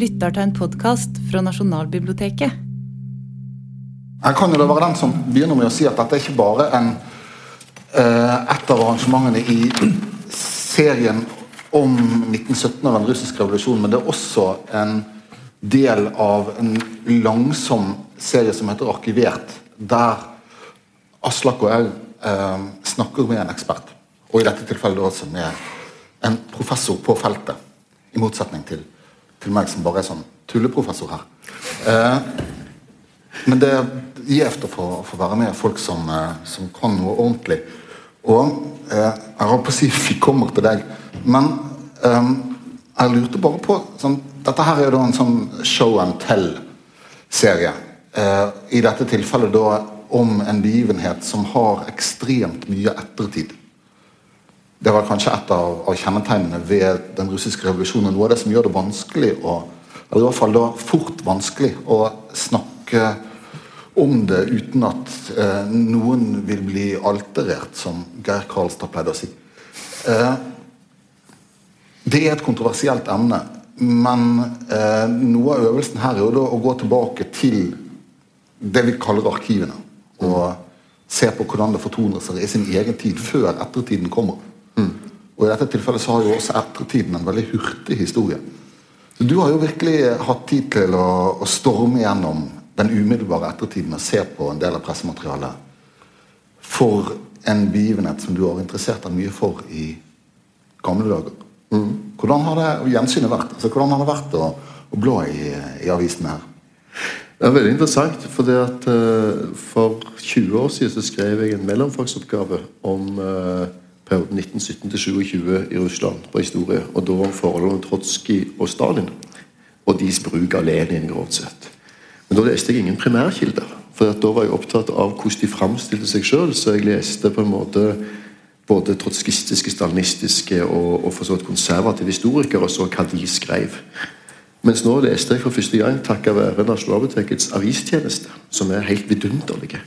lytter til en podkast fra Nasjonalbiblioteket. Jeg kan jo da være den som begynner med å si at dette er ikke bare en, eh, et av arrangementene i serien om 1917 og den russiske revolusjonen, men det er også en del av en langsom serie som heter Arkivert, der Aslak og jeg eh, snakker med en ekspert. Og i dette tilfellet også med en professor på feltet, i motsetning til, til meg som bare er sånn tulleprofessor her. Eh, men det er gjevt å få, få, være med folk som, eh, som, kan noe ordentlig. Og eh, jeg holdt på å si vi kommer til deg, men eh, jeg lurte bare på sånn, Dette her er jo da en sånn show and tell-serie. Eh, I dette tilfellet da om en begivenhet som har ekstremt mye ettertid. Det var kanskje et av, av, kjennetegnene ved den russiske revolusjonen. Noe av det som gjør det vanskelig å, eller i hvert fall da fort vanskelig å snakke om det uten at eh, noen vil bli alterert, som Geir Karlstad pleide å si. Eh, det er et kontroversielt emne, men eh, noe av øvelsen her er jo da å gå tilbake til det vi kaller arkivene. Og se på hvordan det fortoner seg i sin egen tid, før ettertiden kommer. Og I dette tilfellet så har jo også ettertiden en veldig hurtig historie. Så Du har jo virkelig hatt tid til å, å storme gjennom den umiddelbare ettertiden og se på en del av pressematerialet for en begivenhet som du har interessert deg mye for i gamle dager. Mm. Hvordan har det gjensynet vært? Altså, hvordan har det vært å, å blå i, i avisene her? Det er veldig interessant. For, det at, uh, for 20 år siden så skrev jeg en mellomfagsoppgave om uh, perioden 1917-27 i Russland på historie. Og da om forholdet mellom Trotskij og Stalin. Og deres bruk av Lenin, grovt sett. Men da leste jeg ingen primærkilder. For da var jeg opptatt av hvordan de framstilte seg sjøl. Så jeg leste på en måte både trotskistiske, stalinistiske og, og for så vidt konservative historikere og så hva de skrev. Mens nå leste jeg for første gang takket være Nasjonalbibliotekets avistjeneste, som er helt vidunderlige.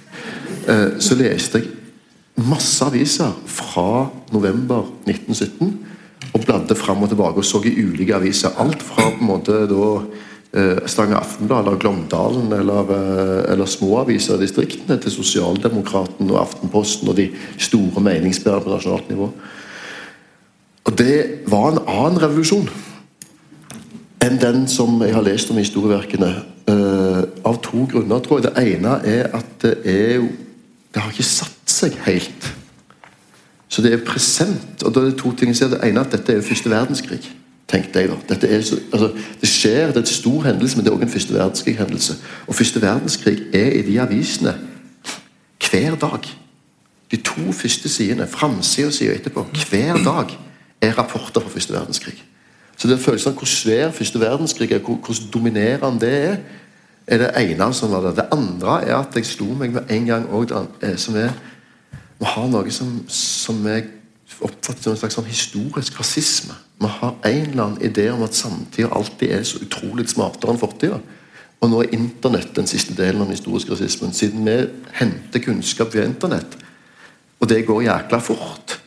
Eh, så leste jeg masse aviser fra november 1917 og bladde fram og tilbake og så i ulike aviser. Alt fra på en måte da Stange Aftenblad eller Glåmdalen eller, eh, eller små aviser i distriktene til Sosialdemokraten og Aftenposten og de store meningsbærerne på nasjonalt nivå. Og det var en annen revolusjon enn den som jeg har lest om i historieverkene. Uh, av to grunner, tror jeg. Det ene er at det er jo Det har ikke satt seg helt. Så det er present. Og da er det to ting jeg ser. Det ene at dette er jo første verdenskrig. tenkte jeg da. Dette er så, altså, det skjer, det er en stor hendelse, men det er også en første verdenskrig-hendelse. Og første verdenskrig er i de avisene hver dag. De to første sidene, framsida og sida etterpå, hver dag er rapporter fra første verdenskrig. Så det følelsen av hvor svær første verdenskrig er, hvor, hvor dominerende det er, er det ene som var der. Det andre er at jeg slo meg med en gang òg, eh, som er vi har noe som, som jeg oppfatter som en slags sånn historisk rasisme. Vi har en eller annen idé om at samtida alltid er så utrolig smartere enn fortida. Og nå er Internett den siste delen av den historiske rasismen. Siden vi henter kunnskap via Internett, og det går jækla fort,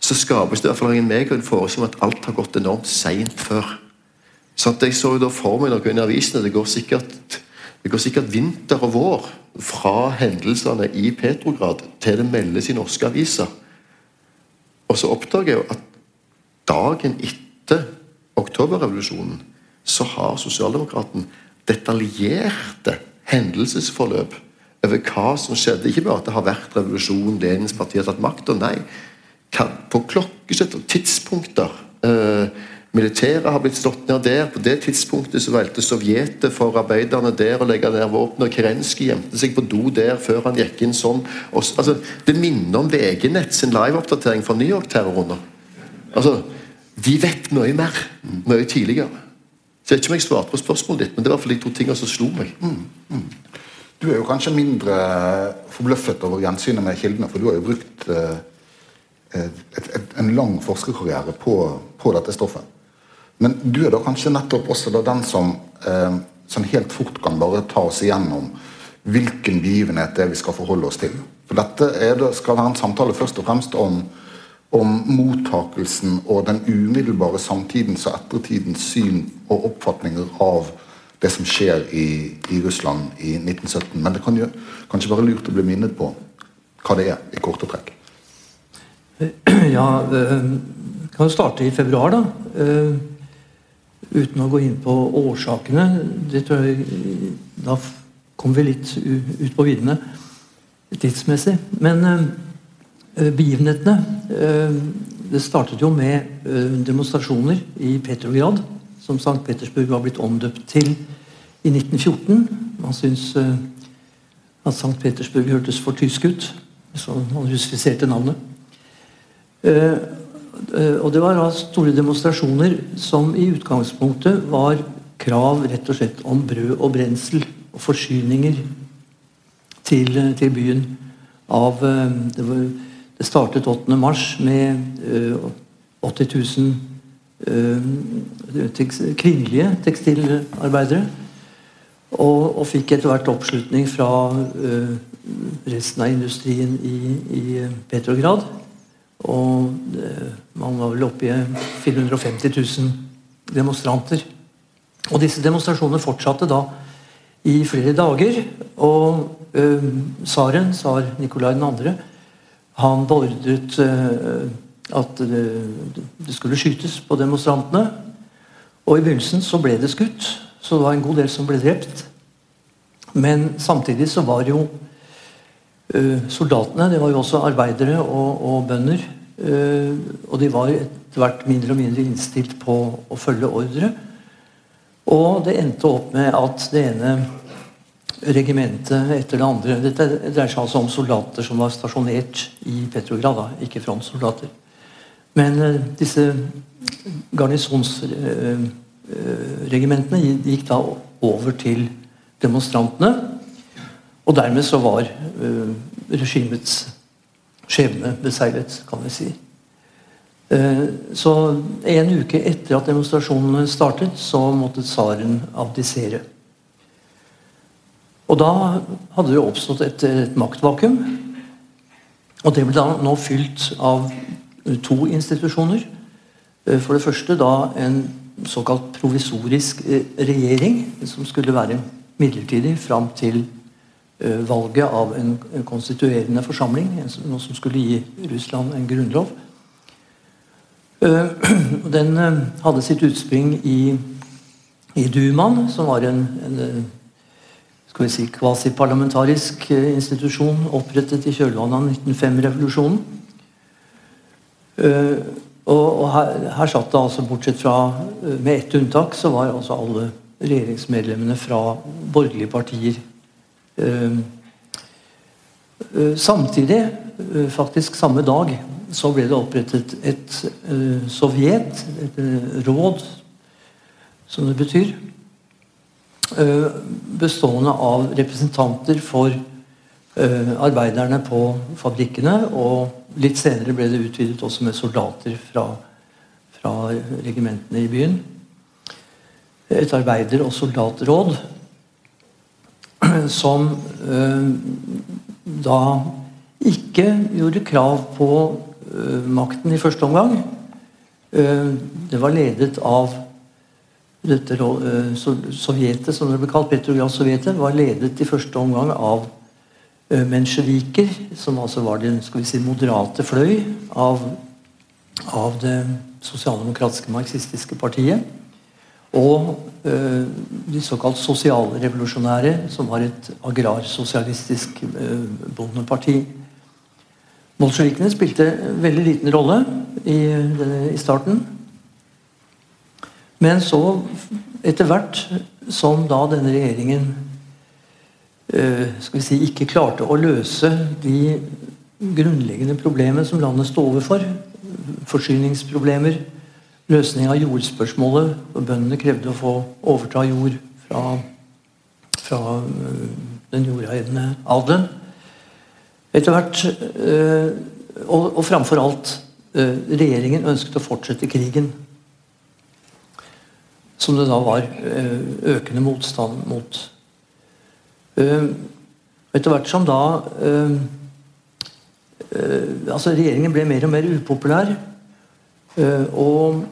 så skapes det i hvert fall en meg en forestilling at alt har gått enormt seint før. Så jeg så jo da for meg noe i avisene Det går sikkert det går sikkert vinter og vår fra hendelsene i Petrograd til det meldes i norske aviser. Og så oppdager jeg jo at dagen etter oktoberrevolusjonen så har sosialdemokraten detaljerte hendelsesforløp over hva som skjedde. Ikke bare at det har vært revolusjon, Lenins parti har tatt makta. Nei, på klokkesett og tidspunkter. Eh, Militæret har blitt slått ned der. På det tidspunktet så valgte Sovjetet for arbeiderne der å legge ned våpen. Og Kerenskyj gjemte seg på do der før han gikk inn sånn. Også, altså, det minner om VG-nett sin liveoppdatering fra New York-terroren. Altså, de vet mye mer. Mye tidligere. Så jeg vet ikke om jeg svarte på spørsmålet ditt, men det var for de to tingene som slo meg. Mm, mm. Du er jo kanskje mindre forbløffet over gjensynet med kildene, for du har jo brukt eh, et, et, en lang forskerkarriere på, på dette stoffet. Men du er da kanskje nettopp også den som, eh, som helt fort kan bare ta oss igjennom hvilken begivenhet det er vi skal forholde oss til. For dette det, skal være en samtale først og fremst om, om mottakelsen og den umiddelbare samtidens og ettertidens syn og oppfatninger av det som skjer i, i Russland i 1917. Men det kan jo kanskje være lurt å bli minnet på hva det er, i korte trekk. Ja, øh, kan jo starte i februar, da. Uten å gå inn på årsakene. Det tror jeg Da kommer vi litt ut på viddene tidsmessig. Men uh, begivenhetene uh, Det startet jo med demonstrasjoner i Petrograd, som St. Petersburg var blitt omdøpt til i 1914. Man syntes at St. Petersburg hørtes for tysk ut, så man russifiserte navnet. Eh, og det var da store demonstrasjoner som i utgangspunktet var krav rett og slett om brød og brensel og forsyninger til, eh, til byen. Av, eh, det, var, det, startet 8. mars med 80 000 kvinnelige tekstilarbeidere. Og, og, fikk etter hvert oppslutning fra resten av industrien i, i Petrograd. Og eh, man var vel oppe i 450 000 demonstranter. Og disse demonstrasjonene fortsatte da i flere dager. Og øh, tsaren, tsar Nikolai 2., han beordret øh, at det, det, skulle skytes på demonstrantene. Og i begynnelsen så ble det skutt, så det var en god del som ble drept. Men samtidig så var jo soldatene det var jo også arbeidere og, og bønder. Eh, og de var etter hvert mindre og mindre innstilt på å følge ordre. Og det endte opp med at det ene regimentet etter det andre Dette dreier seg altså om soldater som var stasjonert i Petrograd, da, ikke frontsoldater. Men uh, disse garnisonsregimentene gikk da over til demonstrantene. Og dermed så var uh, regimets skjebne beseilet, kan vi si. Uh, så en uke etter at demonstrasjonene startet, så måtte tsaren abdisere. Og da hadde det oppstått et, et maktvakuum. Og det ble da nå fylt av to institusjoner. For det første da en såkalt provisorisk regjering, som skulle være midlertidig fram til Eh, valget av en, en konstituerende forsamling, noe som skulle gi Russland en grunnlov. Eh, den eh, hadde sitt utspring i, i Dumaen, som var en, en skal vi si, kvasiparlamentarisk institusjon opprettet i kjølvannet av 1905-revolusjonen. Og, og her, her, satt det altså, bortsett fra Med ett unntak så var altså alle regjeringsmedlemmene fra borgerlige partier Eh, eh, samtidig, eh, faktisk samme dag, så ble det opprettet et sovjet, et råd, som det betyr, bestående av representanter for arbeiderne på fabrikkene. Og litt senere ble det utvidet også med soldater fra, fra regimentene i byen. Et arbeider- og soldatråd som eh, da ikke gjorde krav på eh, makten i første omgang. Eh, det var ledet av dette sovjetet, som det ble kalt, Petrograd-sovjetet, var ledet i første omgang av mensjeviker, som altså var den skal vi si, moderate fløy av, av det sosialdemokratiske marxistiske partiet. Og eh, de såkalt sosialrevolusjonære, som var et agrarsosialistisk eh, bondeparti. Bolsjevikene spilte veldig liten rolle i, i, starten. Men så, etter hvert som da denne regjeringen eh, skal vi si, ikke klarte å løse de grunnleggende problemene som landet sto overfor, forsyningsproblemer, løsning av jordspørsmålet. Bøndene krevde å få overta jord fra, fra øh, den jordeiende adelen. Etter hvert, øh, og, og framfor alt, øh, regjeringen ønsket å fortsette krigen. Som det da var økende motstand mot. Etter hvert som da altså Regjeringen ble mer og mer upopulær. og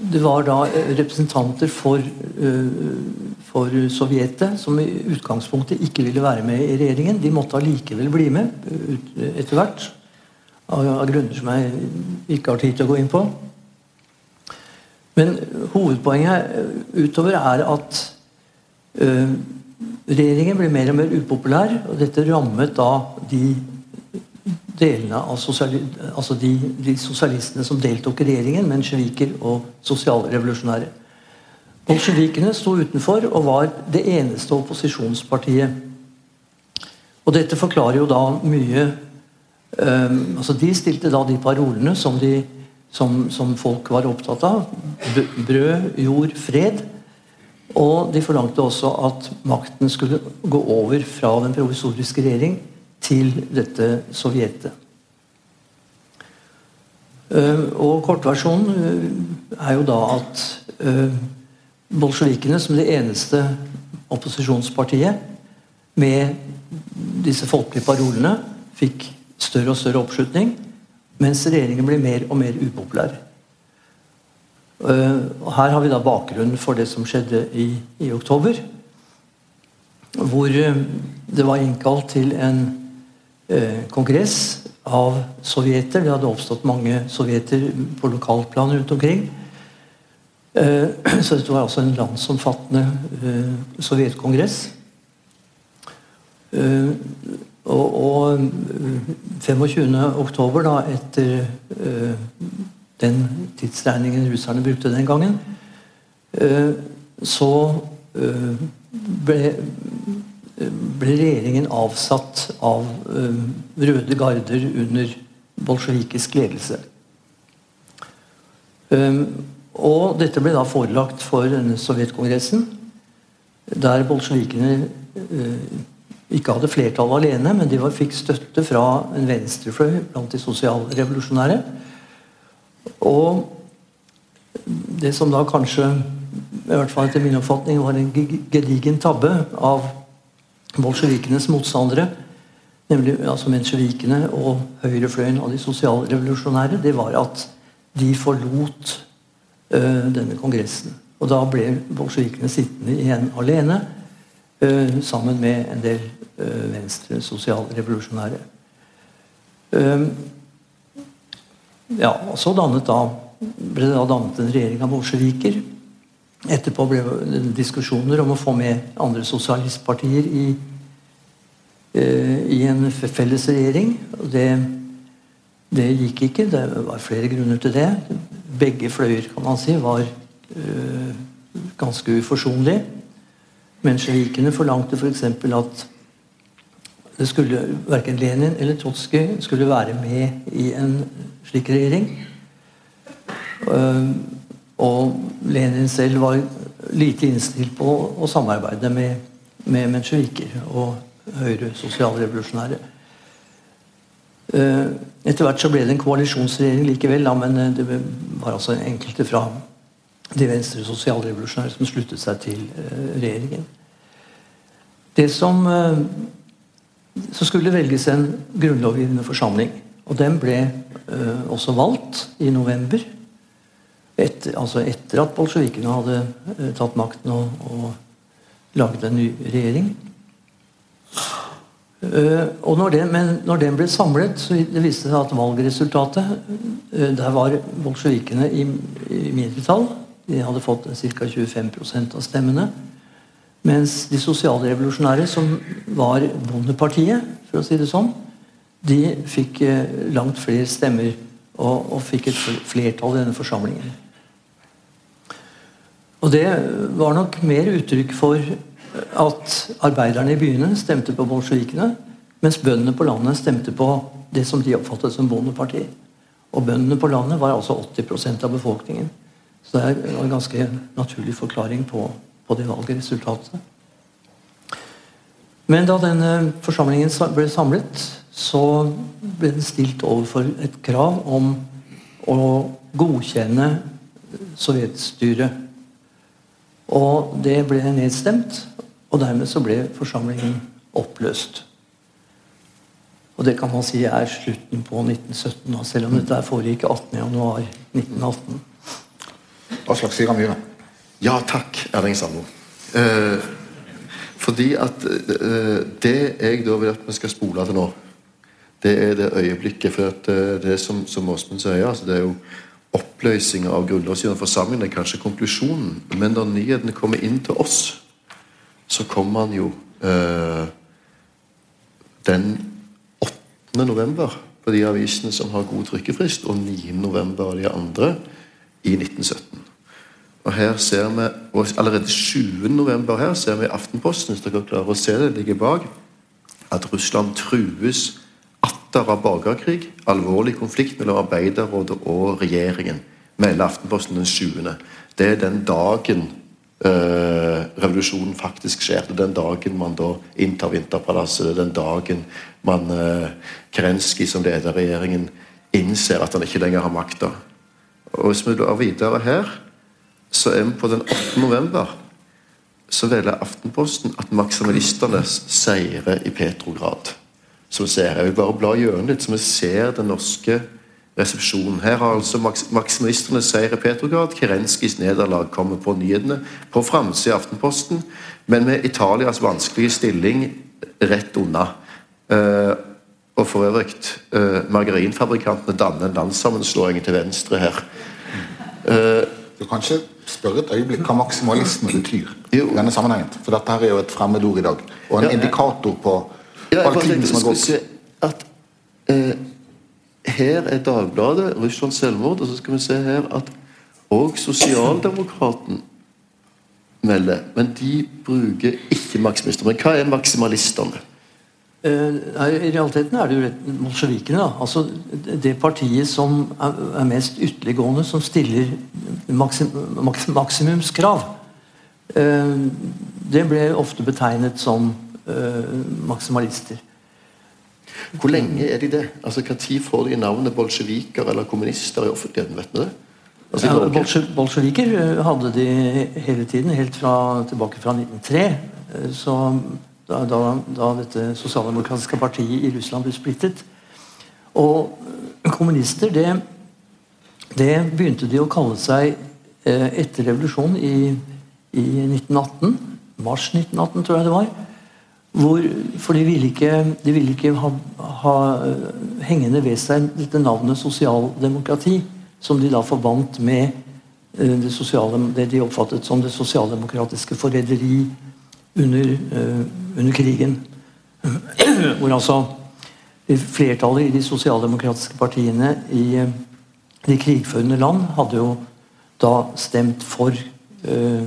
det var da representanter for, eh, for Sovjetet som i utgangspunktet ikke ville være med i regjeringen. De måtte allikevel bli med eh, etter hvert. Av, grunner som jeg ikke har tid til å gå inn på. Men hovedpoenget eh, utover er at eh, regjeringen ble mer og mer upopulær, og dette rammet da de delene av sosiali altså de, de sosialistene som deltok i regjeringen, mensjeviker og sosialrevolusjonære. Bolsjevikene sto utenfor og var det eneste opposisjonspartiet. Og dette forklarer jo da mye um, altså De stilte da de parolene som, de, som, som folk var opptatt av. Brød, jord, fred. Og de forlangte også at makten skulle gå over fra den provisoriske regjering til dette sovjetet. Eh, Og kortversjonen eh, er jo da at eh, bolsjevikene som det eneste opposisjonspartiet med disse folkelige parolene fikk større og større oppslutning, mens regjeringen ble mer og mer upopulær. Og Her har vi da bakgrunnen for det som skjedde i, i oktober. Hvor det var innkalt til en kongress av sovjeter. Det hadde oppstått mange sovjeter på lokalplan rundt omkring. Eh, Så dette var altså en landsomfattende eh, sovjetkongress. Eh, Og, og eh, 25. oktober, da, etter eh, den tidsregningen russerne brukte den gangen, eh, så eh, ble, ble regjeringen avsatt av eh, røde garder under bolsjevikisk ledelse. Eh, og dette ble da forelagt for denne sovjetkongressen, der bolsjevikene eh, ikke hadde flertall alene, men de fikk støtte fra en venstrefløy blant de sosialrevolusjonære. Og det som da kanskje, i hvert fall etter min oppfatning, var en gedigen tabbe av bolsjevikenes motstandere, nemlig altså mensjevikene og høyrefløyen av de sosialrevolusjonære, det var at de forlot eh, denne kongressen. Og da ble bolsjevikene sittende igjen alene, eh, sammen med en del eh, venstre sosialrevolusjonære. Ja, og så dannet da, ble det da dannet en regjering av bolsjeviker. Etterpå ble det diskusjoner om å få med andre sosialistpartier i, eh, i en felles regjering. Det, det gikk ikke. Det var flere grunner til det. Begge fløyer kan man si, var eh, ganske uforsonlige. Mensjevikene forlangte f.eks. For at det skulle verken Lenin eller Trotskij skulle være med i en slik regjering. Eh, Og Lenin selv var lite innstilt på å samarbeide med, med mensjeviker og høyre sosialrevolusjonære. Eh, Etter hvert så ble det en koalisjonsregjering likevel, da, men eh, det var altså enkelte fra de venstre sosialrevolusjonære som sluttet seg til eh, regjeringen. Det som Så skulle velges en grunnlovgivende forsamling. Og den ble også valgt i november. Etter, altså etter at bolsjevikene hadde eh, tatt makten og, og laget en ny regjering. Eh, og når den, men når den ble samlet, så det viste seg at valgresultatet eh, Der var bolsjevikene i, i mindretall. De hadde fått ca. 25% av stemmene. Mens de sosialrevolusjonære, som var Bondepartiet, for å si det sånn, de fikk langt flere stemmer og, og fikk et flertall i denne forsamlingen. Og det var nok mer uttrykk for at arbeiderne i byene stemte på bolsjevikene, mens bøndene på landet stemte på det som de oppfattet som Bondepartiet. Og bøndene på landet var altså 80% av befolkningen. Så det er en ganske naturlig forklaring på, på det valgresultatet. Men da denne forsamlingen ble samlet, så ble den stilt overfor et krav om å godkjenne sovjetstyret. Og det ble nedstemt, og dermed så ble forsamlingen oppløst. Og det kan man si er slutten på 1917, selv om dette foregikk 18.1.1918. Aslak Sira Myhre. Ja takk, Erling Sandmo. Eh, fordi at eh, det jeg da vil at vi skal spole til nå, det er det øyeblikket For at eh, det som, som Åsmund sier, altså det er jo oppløsning av grunnlovsgivende forsamling, er kanskje konklusjonen. Men når nyhetene kommer inn til oss, så kommer han jo øh, den 8. november på de avisene som har god trykkefrist, og 9. november av de andre i 1917. Og her ser vi, og Allerede 7. november her ser vi i Aftenposten hvis dere klarer å se det, ligger bak, at Russland trues atter av borgerkrig. Alvorlig konflikt mellom Arbeiderrådet og regjeringen. Melder Aftenposten den 7. Det er den dagen øh, revolusjonen faktisk skjer. Det er den dagen man da inntar Vinterpalasset. Det er den dagen man øh, Kerensky som leder regjeringen innser at han ikke lenger har makta. Og hvis vi går videre her så er vi på den 8. november så velger Aftenposten at maksimalistene seirer i Petrograd. Som ser, Jeg vil bare bla gjennom litt, så vi ser den norske resepsjonen. Her har altså maksimalistenes seier i Petrograd. Kerenskis nederlag kommer på nyhetene på framsida av Aftenposten, men med Italias vanskelige stilling rett unna. Uh, og for øvrig, uh, margarinfabrikantene danner en landssammenslåing til venstre her. Uh, du kan ikke spørre et øyeblikk hva maksimalisme betyr i denne sammenhengen. For dette her er jo et fremmedord i dag. Og en ja, indikator på ja, all tiden som har gått. At, eh, her er Dagbladet, Russlands selvmord, og så skal vi se her at òg Sosialdemokraten melder. Men de bruker ikke maksimalister. Men hva er maksimalistene? Uh, I realiteten er det jo bolsjevikene. Altså det partiet som er, mest ytterliggående, som stiller maksim, maksim, maksimumskrav. Uh, det ble ofte betegnet som maksimalister. Hvor lenge er de det? Altså Når får de navnet bolsjeviker eller kommunister i offentligheten? vet du det? Altså, ja, bolsjeviker hadde de hele tiden, helt fra, tilbake fra 1903. Så da, da, da dette sosialdemokratiske partiet i Russland ble splittet. Og kommunister, det, det begynte de å kalle seg eh, etter revolusjonen i, i 1918. Mars 1918, tror jeg det var. Hvor, for de ville ikke, de ville ikke ha, ha, hengende ved seg dette navnet sosialdemokrati, som de da forbandt med eh, det, sosiale, det de oppfattet som det sosialdemokratiske forræderi under, uh, under krigen. Hvor altså flertallet i de sosialdemokratiske partiene i de krigførende land hadde jo da stemt for uh,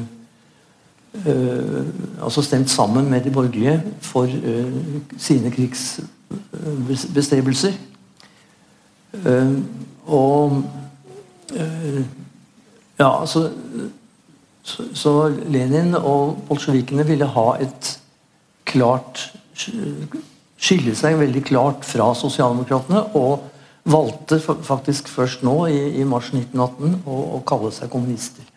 altså stemt sammen med de borgerlige for sine krigsbestrebelser. og ja, altså så, så Lenin og bolsjevikene ville ha et klart Skille seg veldig klart fra sosialdemokratene. Og valgte faktisk først nå, i, i mars 1918, å, å, kalle seg kommunister.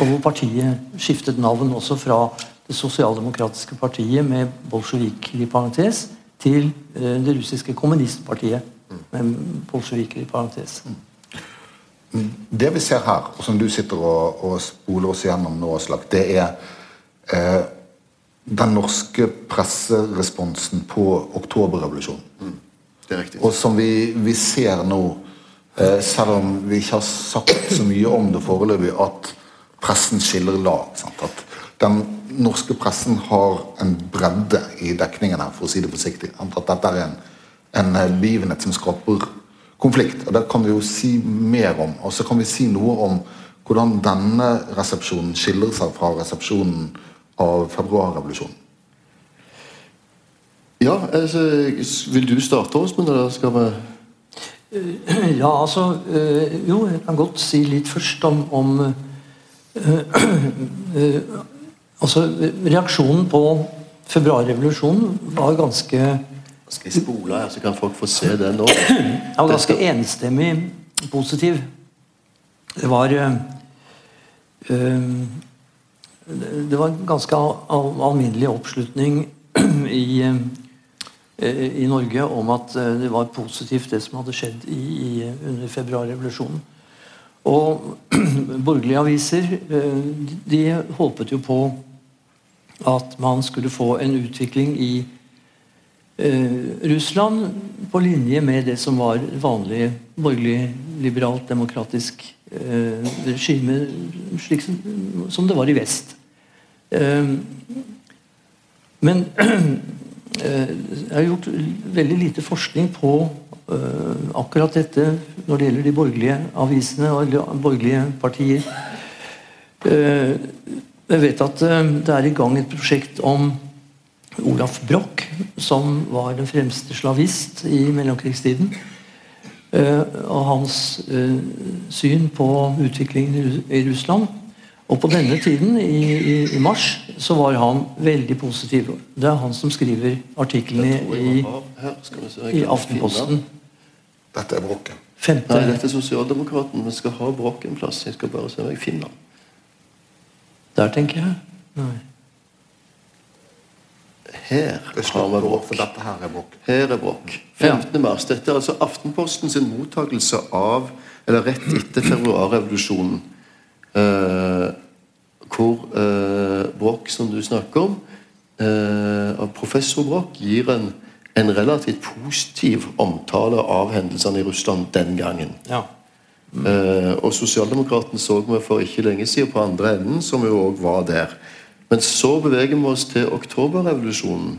Og hvor partiet skiftet navn også fra det sosialdemokratiske partiet med bolsjeviker i parentes, til eh, det russiske kommunistpartiet med bolsjeviker i parentes. Mm. Det vi ser her, og som du sitter og, og spoler oss gjennom nå, Aslak, det er eh, den norske presseresponsen på oktoberrevolusjonen. Mm. Det er riktig. Og som vi, vi ser nå, eh, selv om vi ikke har sagt så mye om det foreløpig, at pressen skiller lag. Sant? At den norske pressen har en bredde i dekningen her, for å si det forsiktig. At dette er en, en begivenhet som skaper konflikt. og Det kan vi jo si mer om. Og så kan vi si noe om hvordan denne resepsjonen skiller seg fra resepsjonen av februarrevolusjonen. Ja, altså, vil du starte, Åsmund, eller skal vi Ja, altså øh, Jo, jeg kan godt si litt først om, om Altså, reaksjonen på februarrevolusjonen var ganske skal jeg spole her, så kan folk få se det nå? Var ganske enstemmig positiv. Det var Det var ganske al alminnelig oppslutning i, i Norge om at det var positivt, det som hadde skjedd i, i, under februarrevolusjonen. Og borgerlige aviser de håpet jo på at man skulle få en utvikling i Russland på linje med det som var vanlig borgerlig, liberalt, demokratisk regime, slik som, det var i vest. Men eh, jeg har gjort veldig lite forskning på eh, akkurat dette når det gjelder de borgerlige avisene og borgerlige partier. Eh, jeg vet at det er i gang et prosjekt om Olaf Broch, som var den fremste slavist i mellomkrigstiden. Og hans syn på utviklingen i Russland. Og på denne tiden, i, i, i, mars, så var han veldig positiv. Det er han som skriver artiklene i, i Aftenposten. Dette er Brokken. Nei, dette er Sosialdemokraten. Vi skal ha Brokken plass. Jeg skal bare se om jeg finner den. Der, tenker jeg. Nei. Her har vi Brokk. Dette her er Brokk. Her er Brokk. 15. Ja. mars. Dette er altså Aftenposten sin mottakelse av Eller rett etter februarrevolusjonen Uh, hvor uh, Broch, som du snakker om, uh, professor Broch gir en, en, relativt positiv omtale av hendelsene i Russland den gangen. Ja. Mm. Eh, og Sosialdemokraten så vi for ikke lenge siden på andre enden, som jo òg var der. Men så beveger vi oss til oktoberrevolusjonen.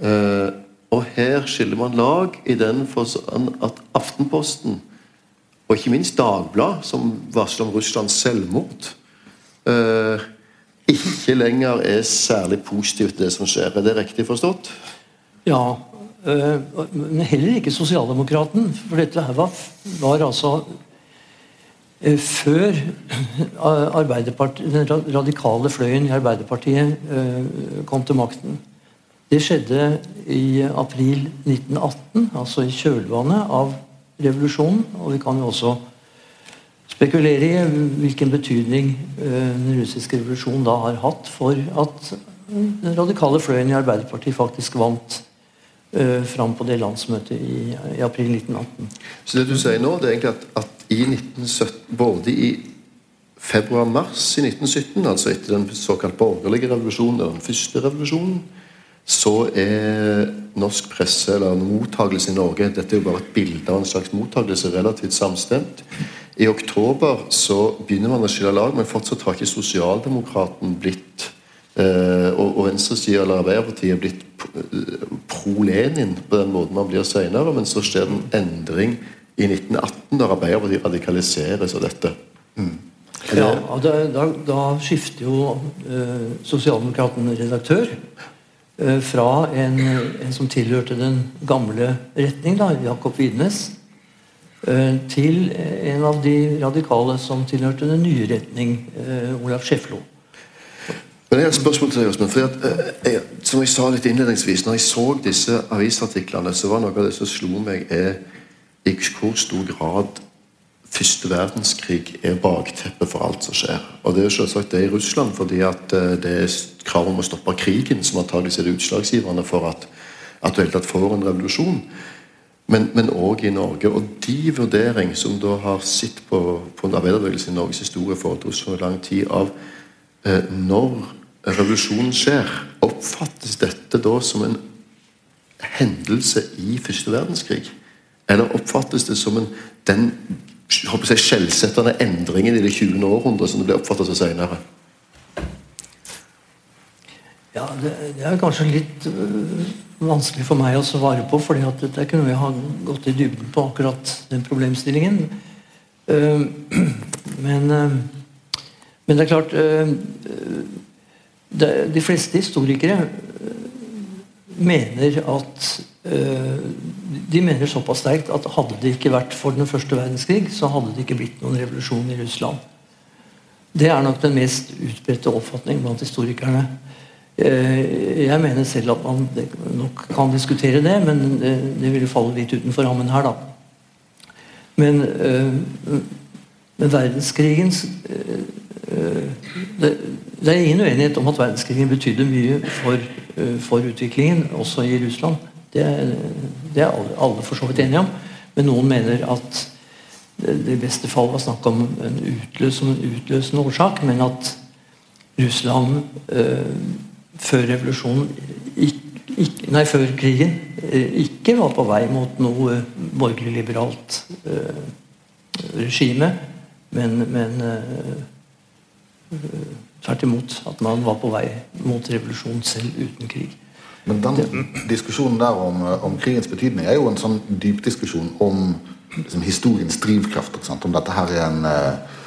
Eh, og her skiller man lag i den forstand at Aftenposten og ikke minst Dagbladet, som varsler om Russlands selvmord, eh, ikke lenger er særlig positivt det som skjer. Er det riktig forstått? Ja, men heller ikke Sosialdemokraten. For dette var, var altså øh, Før den radikale fløyen i Arbeiderpartiet kom til makten. Det skjedde i april 1918, altså i kjølvannet av revolusjonen. Og vi kan jo også spekulere i hvilken betydning eh, den russiske revolusjonen da har hatt for at den radikale fløyen i Arbeiderpartiet faktisk vant fram på det landsmøtet i, i april 1918. Så det du sier nå, det er egentlig at, at i 1917, både i februar-mars i 1917, altså etter den såkalt borgerlige revolusjonen, den første revolusjonen, så er norsk presse, eller mottakelse i Norge Dette er jo bare et bilde av en slags mottakelse, relativt samstemt. I oktober så begynner man å skille lag, men fortsatt har ikke Sosialdemokraten blitt eh, og, og venstresida eller Arbeiderpartiet blitt pro-Lenin på den måten man blir senere. Men så skjer det en endring i 1918, da Arbeiderpartiet radikaliseres av dette. Mm. Ja, da, da, da, skifter jo eh, Sosialdemokraten redaktør. Eh, fra en, en, som tilhørte den gamle retning, da, Jakob Widnes, eh, til en av de radikale som tilhørte den nye retning, eh, Olaf Schäflo. Men jeg har et spørsmål til deg, Åsmund. Jeg, som jeg sa litt innledningsvis, når jeg så disse avisartiklene, så var noe av det som slo meg, er i hvor stor grad første verdenskrig er bakteppet for alt som skjer. Og Det er selvsagt det i Russland, fordi at det er krav om å stoppe krigen som antakeligvis er det utslagsgivende for at, at du helt tatt får en revolusjon. Men òg i Norge. Og de vurdering som da har sett på, på arbeiderbevegelsen i Norges historie for så lang tid av eh, når revolusjonen skjer, oppfattes dette da som en hendelse i første verdenskrig? Eller oppfattes det som en, den skjellsettende endringen i det 20. århundret som det ble oppfattet som senere? Ja, det, det, er kanskje litt øh, vanskelig for meg å svare på, fordi at ikke noe jeg har gått i dybden på akkurat den problemstillingen. Uh, men, uh, men, det er klart uh, De fleste historikere mener at De mener såpass sterkt at hadde det ikke vært for den første verdenskrig, så hadde det ikke blitt noen revolusjon i Russland. Det er nok den mest utbredte oppfatning blant historikerne. Eh, jeg mener selv at man nok kan diskutere det, men det, ville falle litt utenfor rammen her, da. Men, øh, men verdenskrigens øh, det, det, er ingen uenighet om at verdenskrigen betydde mye for, øh, for, utviklingen, også i Russland. Det, det er alle, alle for så vidt enige om. Men noen mener at det, i beste fall var snakk om en utløs, som en utløsende årsak, men at Russland eh, før revolusjonen ikke, ikk- Nei, før krigen eh, ikke var på vei mot noe borgerlig-liberalt eh, regime, men, men eh, eh, tvert imot at man var på vei mot revolusjon selv uten krig. Men den diskusjonen der om, om krigens betydning er jo en sånn dypdiskusjon om liksom, historiens drivkraft. Om dette her er en eh,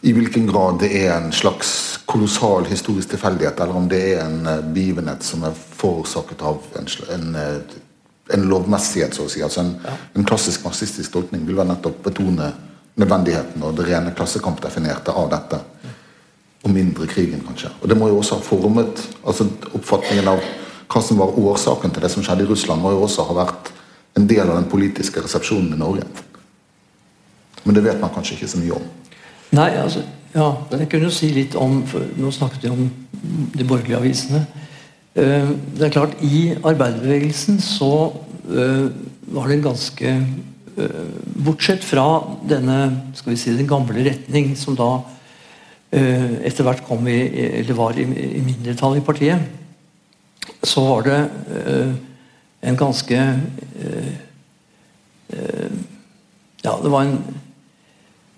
I hvilken grad det er en slags kolossal historisk tilfeldighet, eller om det er en eh, begivenhet som er forårsaket av en, en, eh, en lovmessighet, så å si. Altså en, en klassisk marxistisk tolkning vil vel nettopp betone nødvendigheten og det rene klassekampdefinerte av dette. Og mindre krigen, kanskje. Og det må jo også ha formet altså Oppfatningen av hva som var årsaken til det som skjedde i Russland, må jo også ha vært en del av den politiske resepsjonen i Norge. Men det vet man kanskje ikke så mye om. Nei, altså, ja, jeg kunne jo si litt om for Nå snakket vi om de borgerlige avisene. Eh, Det er klart, i arbeiderbevegelsen så eh, var det en ganske eh, Bortsett fra denne skal vi si, den gamle retning som da etter hvert kom i, eller var i, i mindretall i partiet, så var det eh, en ganske eh, eh, Ja, det var en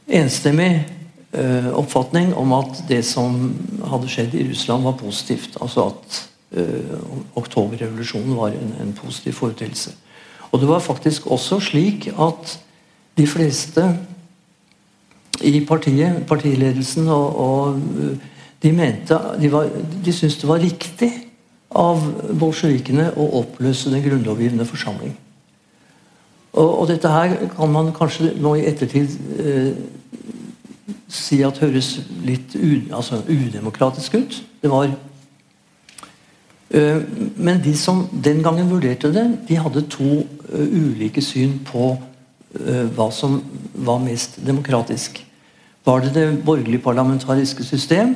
enstemmig eh, oppfatning om at det som hadde skjedd i Russland, var positivt. Altså at eh, oktoberrevolusjonen var en, en positiv foreteelse. Og det var faktisk også slik at de fleste i partiet, partiledelsen og, og eh, de mente de, var, de syntes det var riktig av bolsjevikene å oppløse den grunnlovgivende forsamling. Og, og dette her kan man kanskje nå i ettertid eh, si at høres litt u, altså udemokratisk ut. Det var eh, Men de som den gangen vurderte det, de hadde to eh, ulike syn på hva som var mest demokratisk. Var det det borgerlige parlamentariske system?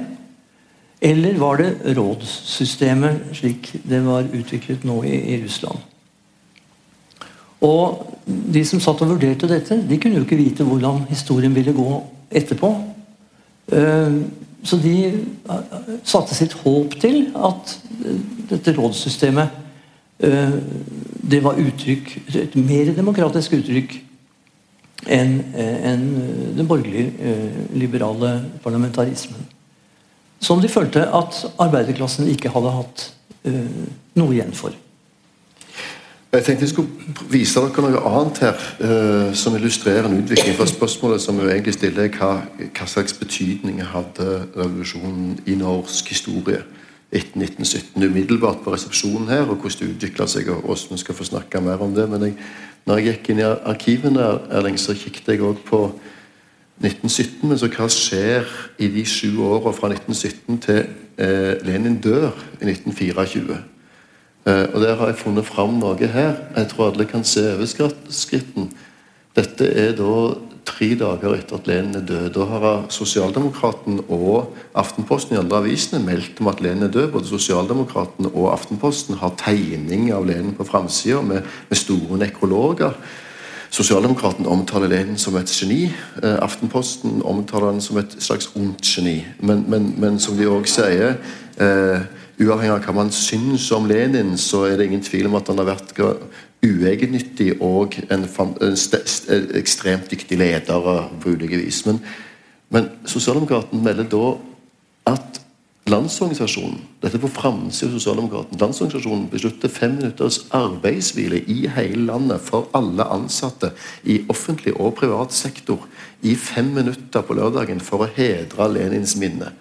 Eller var det rådssystemet slik det var utviklet nå i, i Russland? Og de som satt og vurderte dette, de kunne jo ikke vite hvordan historien ville gå etterpå. Eh, Så de eh, satte sitt håp til at eh, dette rådssystemet eh, det var uttrykk, et mer demokratisk uttrykk enn en den borgerlig-liberale parlamentarismen. Som de følte at arbeiderklassen ikke hadde hatt eh, noe igjen for. Jeg tenkte jeg skulle vise dere noe annet her uh, som illustrerer en utvikling. For spørsmålet som vi egentlig stiller er hva, hva slags betydning hadde revolusjonen i norsk historie etter 1917 umiddelbart på resepsjonen her, og hvordan det utvikla seg, og hvordan vi skal få snakke mer om det. Men jeg, når jeg gikk inn i arkivene, Erling, så kikket jeg òg på 1917. Men så hva skjer i de sju åra fra 1917 til eh, Lenin dør i 1924? Eh, og Der har jeg funnet fram noe her. Jeg tror alle kan se overskriften. Dette er da tre dager etter at Lenin er død. Da har Sosialdemokraten og Aftenposten i andre avisene meldt om at Lenin er død. Både Sosialdemokraten og Aftenposten har tegning av Lenin på framsida med, med store nekrologer. Sosialdemokraten omtaler Lenin som et geni. Eh, Aftenposten omtaler han som et slags ondt geni. Men, men, men som de òg sier eh, Uavhengig av hva man syns om Lenin, så er det ingen tvil om at han har vært uegennyttig og en, en st st ekstremt dyktig leder på ulike vis. Men, men Sosialdemokraten melder da at Landsorganisasjonen dette er på framsida av Sosialdemokraten, Landsorganisasjonen beslutter fem minutters arbeidshvile i hele landet for alle ansatte i offentlig og privat sektor i fem minutter på lørdagen for å hedre Lenins minne.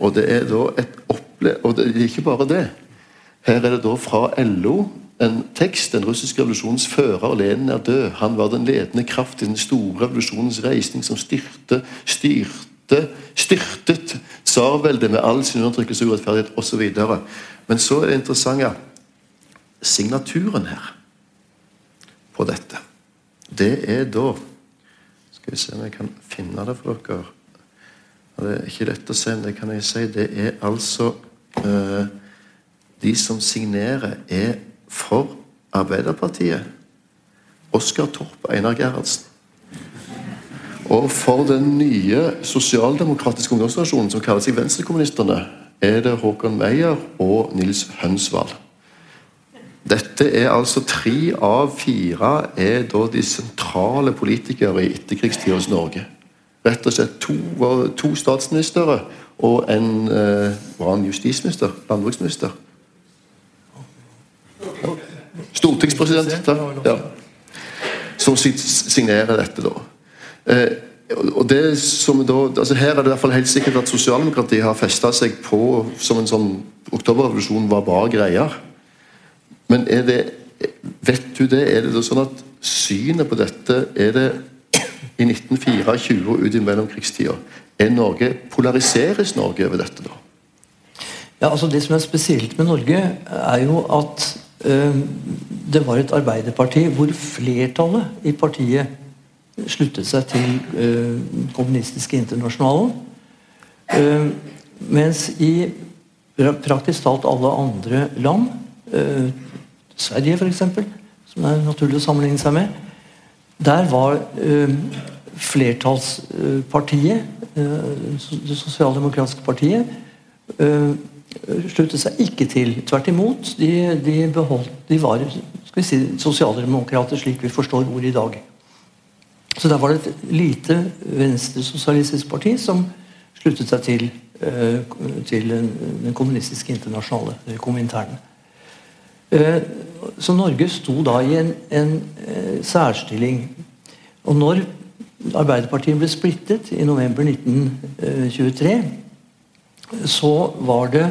Og det er da et opple og det er ikke bare det. Her er det da fra LO en tekst. Den russiske revolusjonens fører, Lenin, er død. Han var den ledende kraft i den store revolusjonens reisning som styrte, styrte, styrtet tsarveldet med all sin undertrykkelse, urettferdighet osv. Men så er det interessante signaturen her på dette. Det er da Skal vi se om jeg kan finne det for dere. Det er ikke lett å se, men det kan jeg si. Det er altså eh, De som signerer, er for Arbeiderpartiet, Oskar Torp, Einar Gerhardsen. Og for den nye sosialdemokratiske ungdomsorganisasjonen som kaller seg Venstrekommunistene, er det Håkon Meyer og Nils Hønsvald. Dette er altså tre av fire er da de sentrale politikere i etterkrigstidens Norge. Rett og slett to, to statsministre og en eh, var justisminister? Landbruksminister? Stortingspresident. Ja. Som signerer dette, da. Eh, og det som da, altså Her er det i hvert fall helt sikkert at sosialdemokratiet har festa seg på som en sånn Oktoberrevolusjonen var bra greier. Men er det Vet du det? Er det sånn at synet på dette Er det i 1924 og ut i mellomkrigstida Er Norge Polariseres Norge over dette, da? Ja, altså Det som er spesielt med Norge, er jo at det var et arbeiderparti hvor flertallet i partiet sluttet seg til øh, kommunistiske internasjonalen. Øh, mens i praktisk talt alle andre land, Sverige f.eks., som det er naturlig å sammenligne seg med, der var flertallspartiet, det sosialdemokratiske partiet, sluttet seg ikke til. Tvert imot. De, de, beholdt, de var skal vi si, sosialdemokrater slik vi forstår ordet i dag. Så der var det et lite venstresosialistisk parti som sluttet seg til, uh, til den kommunistiske internasjonale, eller Komintern. Uh, så Norge sto da i en, en uh, særstilling. Og når Arbeiderpartiet ble splittet i november 1923, så var det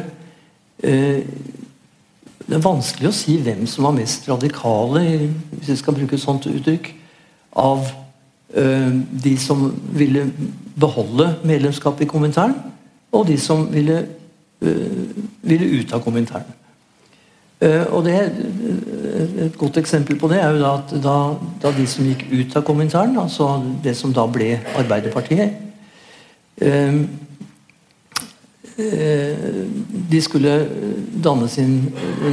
Det er vanskelig å si hvem som var mest radikale, hvis jeg skal bruke et sånt uttrykk, av Eh, de som ville beholde medlemskapet i kommentaren, og de som ville, eh, ville ut av kommentaren. Eh, og det, Et godt eksempel på det er jo da at da, da de som gikk ut av kommentaren, altså det som da ble Arbeiderpartiet De skulle danne sin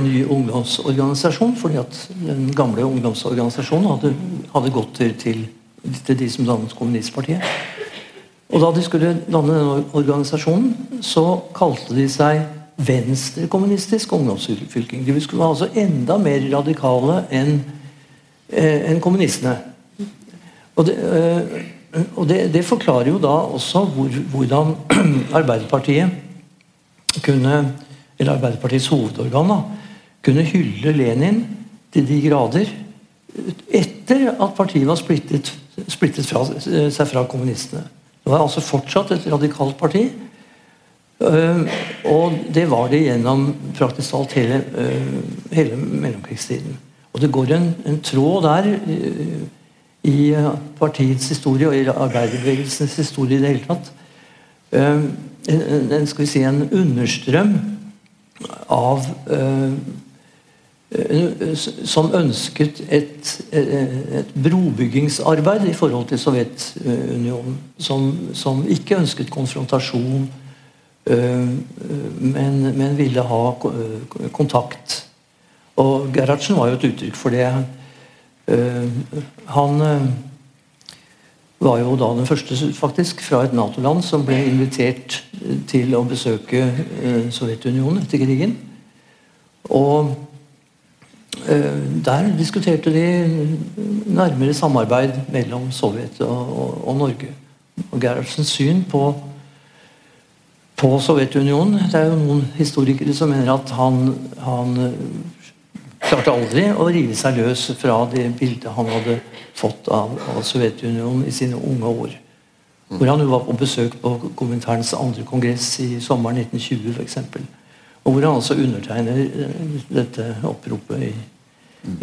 nye ungdomsorganisasjon, fordi at den gamle ungdomsorganisasjonen hadde, hadde gått til, til de som dannet kommunistpartiet. Og Da de skulle danne denne organisasjonen, så kalte de seg Venstrekommunistisk ungdomsfylking. De skulle være altså enda mer radikale enn eh, en kommunistene. Og, det, eh, og det, det, forklarer jo da også hvor, hvordan Arbeiderpartiet kunne eller Arbeiderpartiets hovedorgan da, kunne hylle Lenin til de grader etter at partiet var splittet splittet fra, seg fra kommunistene. Det var altså fortsatt et radikalt parti. Øh, og det var det gjennom praktisk talt hele, øh, hele mellomkrigstiden. Og det går en, en tråd der i partiets historie og i arbeiderbevegelsens historie i det hele tatt. En, en, skal vi si, en understrøm av Eh, som ønsket et, eh, et, brobyggingsarbeid i forhold til Sovjetunionen. Som, som ikke ønsket konfrontasjon, eh, men, men, ville ha kontakt. Og Gerhardsen var jo et uttrykk for det. Han var jo da den første faktisk fra et Nato-land som ble invitert til å besøke Sovjetunionen etter krigen. Og Eh, der diskuterte de nærmere samarbeid mellom Sovjet og, og, og Norge. Og Gerhardsens syn på, på, Sovjetunionen Det er jo noen historikere som mener at han, han eh, klarte aldri å rive seg løs fra det bildet han hadde fått av, av Sovjetunionen i sine unge år. Hvor han jo var på besøk på kommentarens andre kongress i sommeren 1920 f.eks. Og hvor han altså undertegner eh, dette oppropet i,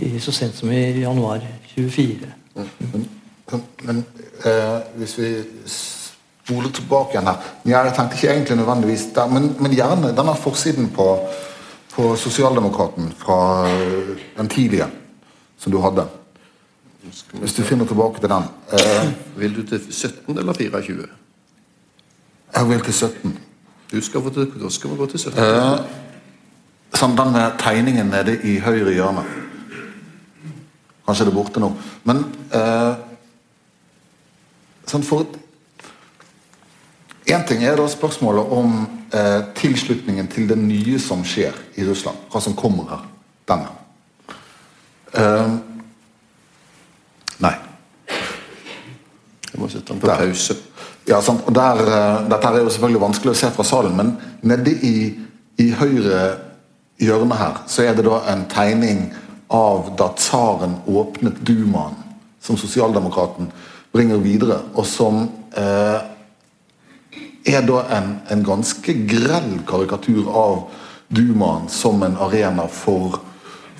i, så sent som i januar 24. Men, men eh, hvis vi spoler tilbake igjen her Jeg tenkte ikke egentlig nødvendigvis der, men, men gjerne denne forsiden på, på Sosialdemokraten fra eh, den tidlige som du hadde. Hvis du finner tilbake til den. Eh, vil du til 17 eller 24? Jeg vil til 17. Du skal, til, da skal vi gå til 17. Eh, sånn den med tegningen nede i høyre hjørne. Kanskje det er borte nå. Men eh, sånn for Én ting er da spørsmålet om eh, tilslutningen til det nye som skjer i Russland. Hva som kommer her. Denne. Eh, nei. Jeg må sette den på Der. pause. Ja, sant? Og der, eh, dette er jo selvfølgelig vanskelig å se fra salen, men nede i, i høyre hjørne her, så er det da en tegning av da tsaren åpnet Dumaen, som sosialdemokraten bringer videre, og som eh, er da en, en ganske grell karikatur av Dumaen som en arena for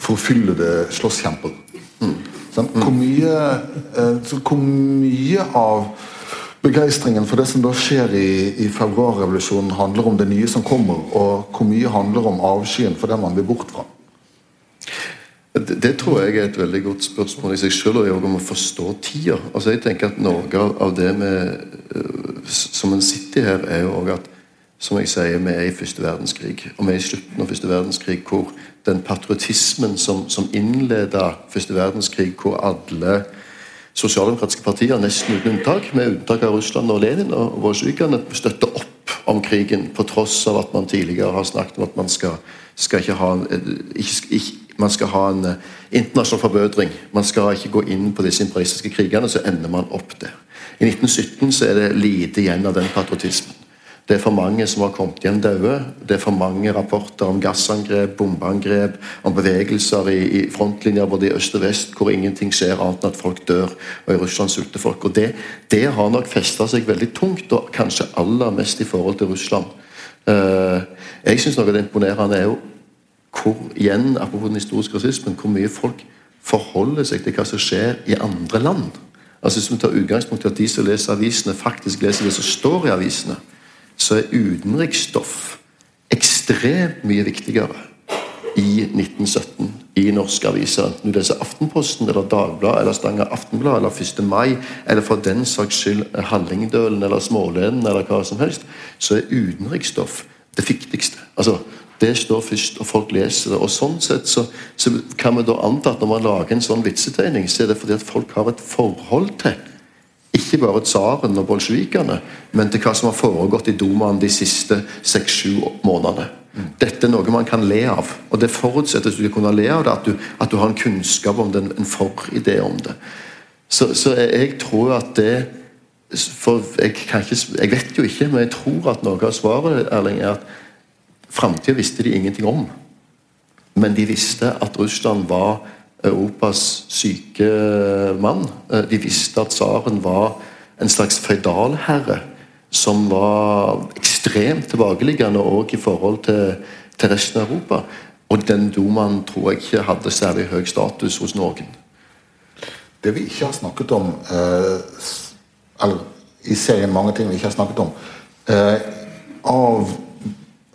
forfyllede slåsskjemper. Sant? Hvor, mye, eh, så hvor mye av begeistringen for det som da skjer i, i februarrevolusjonen, handler om det nye som kommer, og hvor mye handler om avskyen for det man vil bort fra? Det, tror jeg er et veldig godt spørsmål i seg og om å forstå tida. Altså jeg tenker at Noe av- det med, øh, som en sitter her, er jo også at som jeg sier, vi er i første verdenskrig. Og vi er i slutten av første verdenskrig hvor den patriotismen som, som innleda første verdenskrig, hvor alle sosialdemokratiske partier, nesten uten unntak, med unntak av Russland og Lenin og bolsjevikene, støtter opp om krigen, på tross av at man tidligere har snakket om at man skal, skal ikke ha eh, ikke, ikke, man skal ha en eh, internasjonal forbedring. Man skal ikke gå inn på disse imperialistiske krigene, så ender man opp der. I 1917 så er det lite igjen av den patriotismen. Det er for mange som har kommet igjen døde. Det er for mange rapporter om gassangrep, bombeangrep, om bevegelser i, i frontlinjer både i øst og vest hvor ingenting skjer annet enn at folk dør, og i Russland sulter folk. Og Det, det har nok festa seg veldig tungt, og kanskje aller mest i forhold til Russland. Uh, jeg syns noe av det imponerende er jo hvor igjen, apropos den historiske rasismen, hvor mye folk forholder seg til hva som skjer i andre land. Altså Hvis vi tar utgangspunkt i at de som leser avisene, faktisk leser det som står i avisene, så er utenriksstoff ekstremt mye viktigere i 1917 i norske aviser. Enten du leser Aftenposten eller Dagbladet eller Stanger Aftenblad eller 1. Mai eller for den saks skyld Hallingdølen eller Smålenen eller hva som helst, så er utenriksstoff det viktigste. Altså, Det står først, og folk leser det. og Sånn sett så, så kan vi da anta at når man lager en sånn vitsetegning, så er det fordi at folk har et forhold til ikke bare tsaren og bolsjevikene, men til hva som har foregått i Dumaen de siste seks-sju månedene. Dette er noe man kan le av, og det forutsetter at du kunne le av det, at du, at du har en kunnskap om det, en foridé om det. Så, så jeg, tror at det for jeg, kan ikke, jeg vet jo ikke, men jeg tror at noe av svaret Erling, er at framtida visste de ingenting om. Men de visste at Russland var Europas syke mann. Eh, De visste at tsaren var en slags føydalherre som var ekstremt tilbakeliggende òg i forhold til, til resten av Europa. Og den domaen tror jeg ikke hadde særlig høy status hos noen. Det vi ikke har snakket om eh, i serien mange ting vi ikke har snakket om eh, Av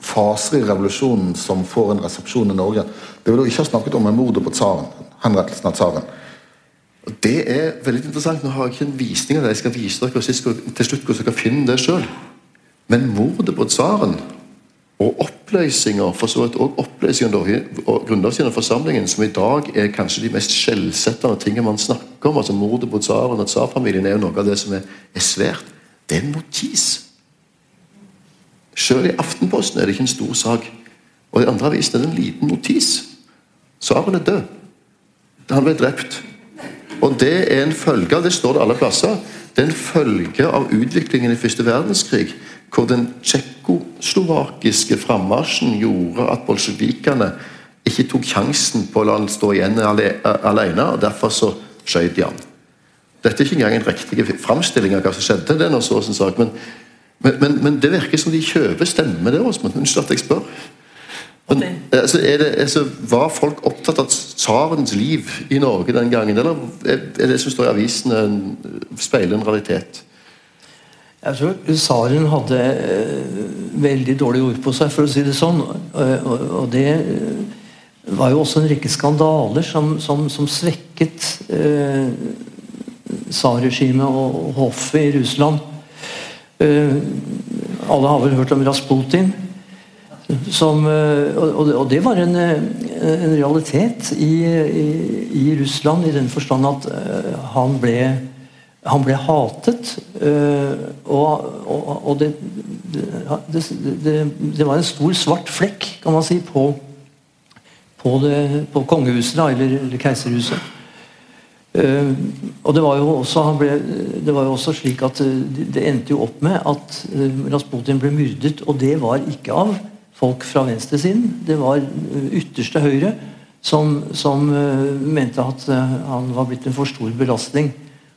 faser i revolusjonen som får en resepsjon i Norge Det vi da ikke har snakket om, er mordet på tsaren. Henrettelsen av tsaren. Det er veldig interessant. Nå har jeg ikke en visning av det. Jeg skal vise dere sist, til slutt hvordan dere finner det sjøl. Men mordet på tsaren og oppløsninger, for så vidt også oppløsninger og grunnlovsgjennom forsamlingen, som i dag er kanskje de mest skjellsettende tingene man snakker om, altså mordet på tsaren og tsarfamilien, er jo noe av det som er, er svært. Det er en notis. Selv i Aftenposten er det ikke en stor sak. Og i andre avisen er det en liten notis. Saren er død. Han ble drept. Og det er en følge av det står det alle plasser. Det er en følge av utviklingen i første verdenskrig, hvor den tsjekkoslovakiske frammarsjen gjorde at bolsjevikene ikke tok sjansen på å la han stå igjen alene, og derfor så skjøt de han. Dette er ikke engang en riktig framstilling av hva som skjedde, det er noe så sin sak, men, men, men, men det virker som de kjøper stemme der, Åsmund. Unnskyld at jeg spør. Men, altså, er det, altså, var folk opptatt av tsarens liv i Norge den gangen, eller er det som står i avisene, en- speiler en realitet? Jeg tror tsaren hadde eh, veldig dårlig ord på seg, for å si det sånn. Og, og, og det eh, var jo også en rekke skandaler som, som, som svekket eh, tsarregimet og, og hoffet i Russland. Eh, alle har vel hørt om Rasputin. Som, eh, og, det- var en, eh, en realitet i, i, i, Russland i den forstand at han ble han ble hatet, og, og, og det, det, det, det, var en stor svart flekk, kan man si, på, på, på kongehuset, eller, eller keiserhuset. Uh, og det var, også, ble, det var jo også slik at uh, det endte jo opp med at uh, Rasputin ble myrdet. Og det var ikke av folk fra venstresiden. Det var ytterste høyre som, som mente at han var blitt en for stor belastning.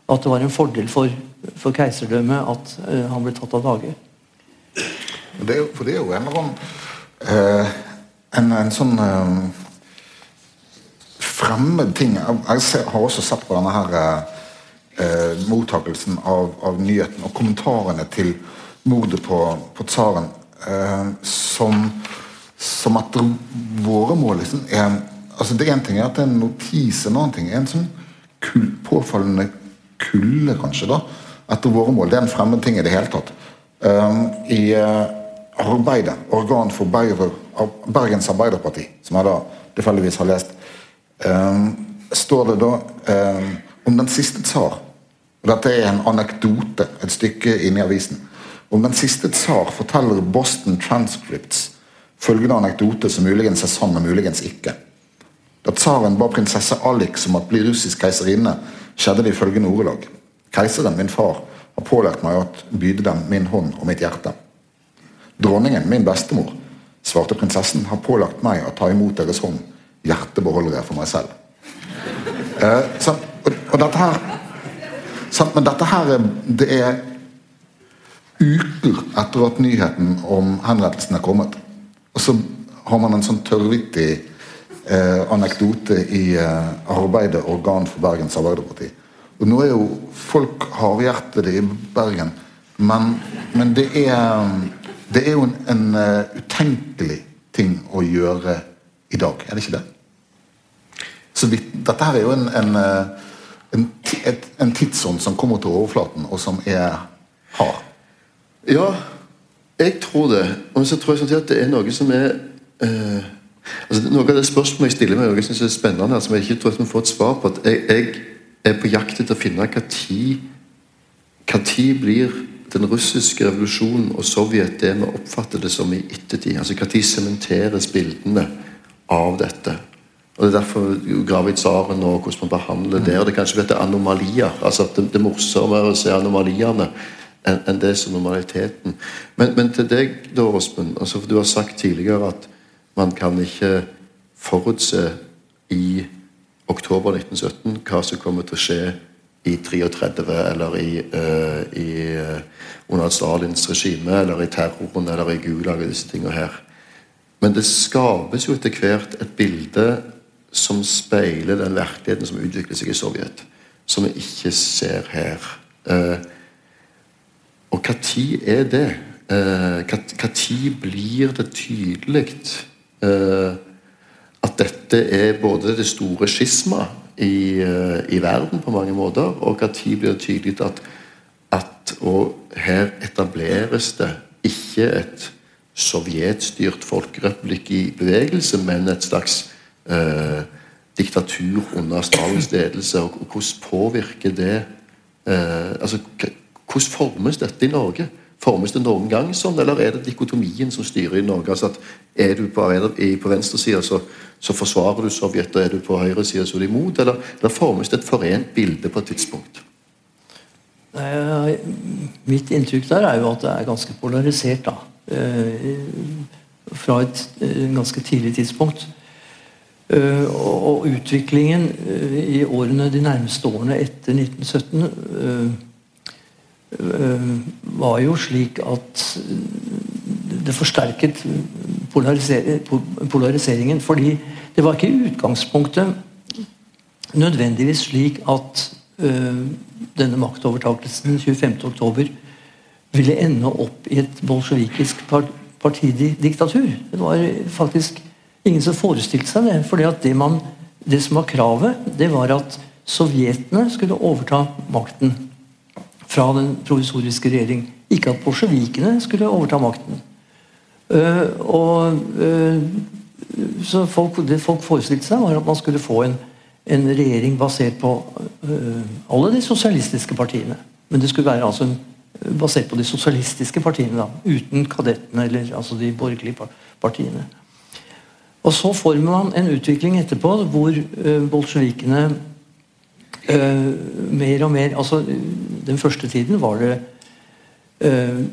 At det var en fordel for, for keiserdømmet at han ble tatt av dage. for det er jo en, eller en, en sånn fremmed ting Jeg har også sett på denne her eh, mottakelsen av, av, nyheten og kommentarene til mordet på, på tsaren eh, som, som etter våre mål liksom er altså Det én ting er at det er en notis, en annen ting er en sånn kul, påfallende kulde, kanskje, da, etter våre mål. Det er en fremmed ting i det hele tatt. Um, I uh, arbeidet, organ for Bergens Arbeiderparti, som jeg da tilfeldigvis har lest, står det da um, om den siste tsar. Dette er en anekdote, et stykke inni avisen. Om den siste tsar forteller Boston Transcripts følgende anekdote som muligens er sann, og muligens ikke. Da tsaren ba prinsesse Alix om å bli russisk keiserinne, skjedde det i følgende ordelag. Keiseren, min far, har pålært meg å byde dem min hånd og mitt hjerte. Dronningen, min bestemor, svarte prinsessen, har pålagt meg å ta imot deres hånd hjertebeholdere for meg selv. Eh, så, og, og, dette her sant, Men dette her det er uker etter at nyheten om henrettelsen er kommet. Og så har man en sånn tørrvittig eh, anekdote i eh, arbeidet Organ for Bergens Arbeiderparti. Og nå er jo folk hardhjertede i Bergen, men, men det, er, det er jo en, en uh, utenkelig ting å gjøre i dag. Er det ikke det? Så vi, dette her er jo en, en, eh, en, en tidsånd som kommer til overflaten, og som er hard. Ja, jeg tror det. Og så tror jeg samtidig at det er noe som er eh, altså Noe av det spørsmålet jeg stiller meg, noe jeg synes er spennende, som jeg ikke tror vi får et svar på at jeg, jeg er på jakt etter å finne hva tid, hva tid blir den russiske revolusjonen og Sovjet det vi oppfatter det som i ettertid. altså Når sementeres bildene av dette. Og Det er derfor Gravitsaren og hvordan man behandler det. og Det er kanskje dette anomalier. altså at Det, det er morsommere å se anomaliene enn en det som normaliteten. Men, men til deg, da, Åsmund. Altså, for du har sagt tidligere at man kan ikke forutse i oktober 1917 hva som kommer til å skje i 33 eller i, uh, i uh, under Stalins regime eller i terroren eller i Gulag og disse tingene her. Men det skapes jo etter hvert et bilde som speiler den virkeligheten som utvikler seg i Sovjet, som vi ikke ser her. Eh, og tid er det? Eh, hva tid blir det tydelig eh, at dette er både det store skisma i, eh, i, verden på mange måter, og tid blir det tydelig at, at her etableres det ikke et sovjetstyrt folkerepublikk i bevegelse, men et slags eh, diktatur under Stalins ledelse. Og, og hvordan påvirker det eh, altså, Hvordan formes dette i Norge? Formes det noen gang sånn, eller er det dikotomien som styrer i Norge? altså at Er du på, på venstresida, så, så forsvarer du Sovjet, og er du på høyresida, så er du imot? Eller, eller formes det et forent bilde på et tidspunkt? Mitt inntrykk der er jo at det er ganske polarisert. da. Eh, fra et eh, ganske tidlig tidspunkt. Eh, og utviklingen i årene, de nærmeste årene etter 1917 var jo slik at det forsterket polariseringen. Fordi det var ikke i utgangspunktet nødvendigvis slik at denne maktovertakelsen 25.10 ville ende opp i et bolsjevikisk partidiktatur. Det var faktisk ingen som forestilte seg det. fordi at det, man, det som var kravet, det var at sovjetene skulle overta makten fra den provisoriske regjering. Ikke at bolsjevikene skulle overta makten. Uh, og uh, så folk, Det folk forestilte seg, var at man skulle få en, en regjering basert på uh, alle de sosialistiske partiene. Men det skulle være altså en, basert på de sosialistiske partiene, da, uten kadettene eller altså de borgerlige partiene. Og Så får man en utvikling etterpå hvor øh, bolsjevikene uh, mer og mer altså Den første tiden var det uh,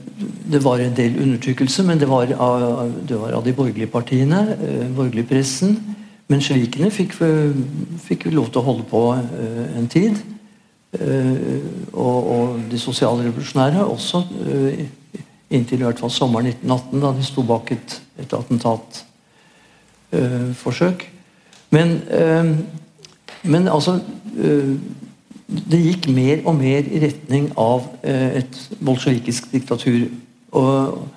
det var en del undertrykkelse, men det var av, det var av de borgerlige partiene, uh, borgerlig pressen. Mensjevikene fikk, fikk lov til å holde på en tid. Øh, og, og, de sosialrevolusjonære også, øh, inntil i hvert fall sommeren 1918, da de sto bak et, et attentatforsøk. Men, men altså Det gikk mer og mer i retning av et bolsjevikisk diktatur. Og,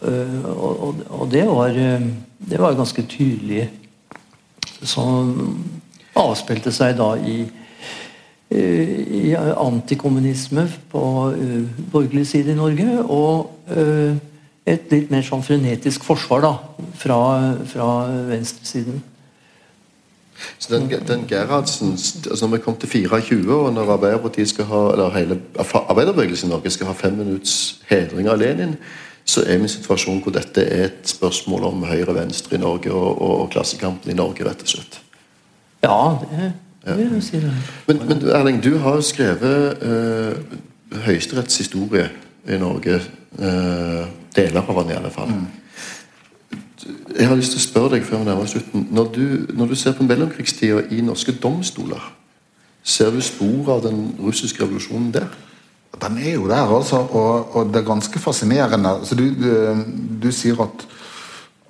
og, og det, var, det var ganske tydelig som avspilte seg da eh, i antikommunisme på uh, borgerlig side i Norge. Og et litt mer sånn frenetisk forsvar da, fra, fra venstresiden. Så den, den Gerhardsen, altså Når vi kom til 24, og når Arbeiderpartiet skal ha, eller hele arbeiderbevegelsen i Norge skal ha fem minutts hedring av Lenin, så er vi i en situasjon hvor dette er et spørsmål om høyre-venstre i Norge og, og, og, klassekampen i Norge, rett og slett. Ja, det Men, men Erling, du har jo skrevet uh, Høyesteretts historie i Norge. Uh, deler av den, i alle fall. Mm. Jeg har lyst til å spørre deg før vi nærmer oss slutten. Når du, når du ser på mellomkrigstida i norske domstoler, ser du spor av den russiske revolusjonen der? Den er jo der, altså. Og, og det er ganske fascinerende. Altså, du, du, du, sier at,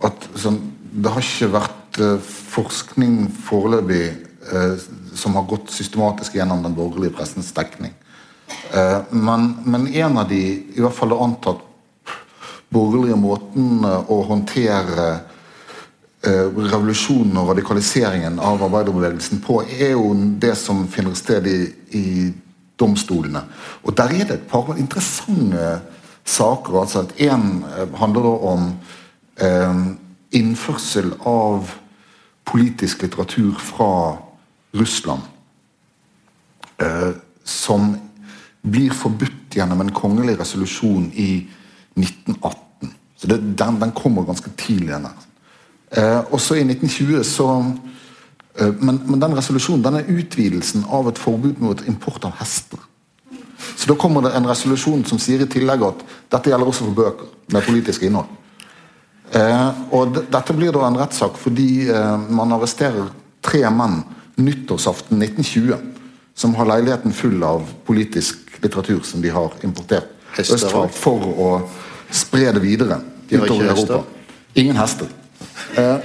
at sånn, det har ikke vært uh, forskning foreløpig uh, som har gått systematisk gjennom den borgerlige pressens dekning. Uh, men, men, en av de, i hvert fall antatt borgerlige måten å håndtere revolusjonen og radikaliseringen av arbeiderbevegelsen på, er jo det som finner sted i, i domstolene. Og Der er det et par interessante saker. altså at Én eh, handler da om eh, innførsel av politisk litteratur fra Russland. Eh, som blir forbudt gjennom en kongelig resolusjon i 1918. Så det, den, den, kommer ganske tidlig. den eh, Og så i 1920 så Eh, men, men, den resolusjonen den er utvidelsen av et forbud mot import av hester. Så da kommer det en resolusjon som sier i tillegg at dette gjelder også for bøker med politisk innhold. Eh, og Dette blir da en rettssak fordi eh, man arresterer tre menn nyttårsaften 1920 som har leiligheten full av politisk litteratur som de har importert østfra for å spre det videre utover Europa. Ingen hester. Eh,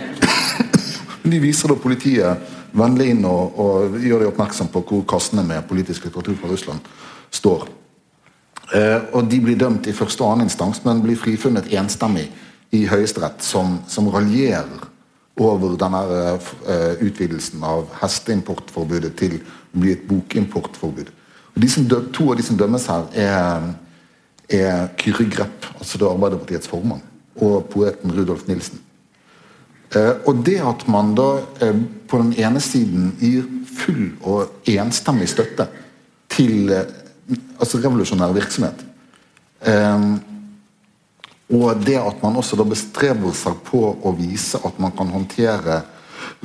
de viser da politiet vennlig inn og, og gjør de oppmerksom på hvor kassene med politisk litteratur fra Russland står. Eh, og De blir dømt i første og annen instans, men blir frifunnet enstemmig i Høyesterett, som, som raljerer over denne uh, utvidelsen av hesteimportforbudet til å bli et bokimportforbud. Døm, to av de som dømmes her, er, er Kyrre Grepp, altså det Arbeiderpartiets formann, og poeten Rudolf Nilsen. Eh, og det at man da eh, på den ene siden gir full og enstemmig støtte til eh, altså revolusjonær virksomhet og det at man også da bestreber seg på å vise at man kan håndtere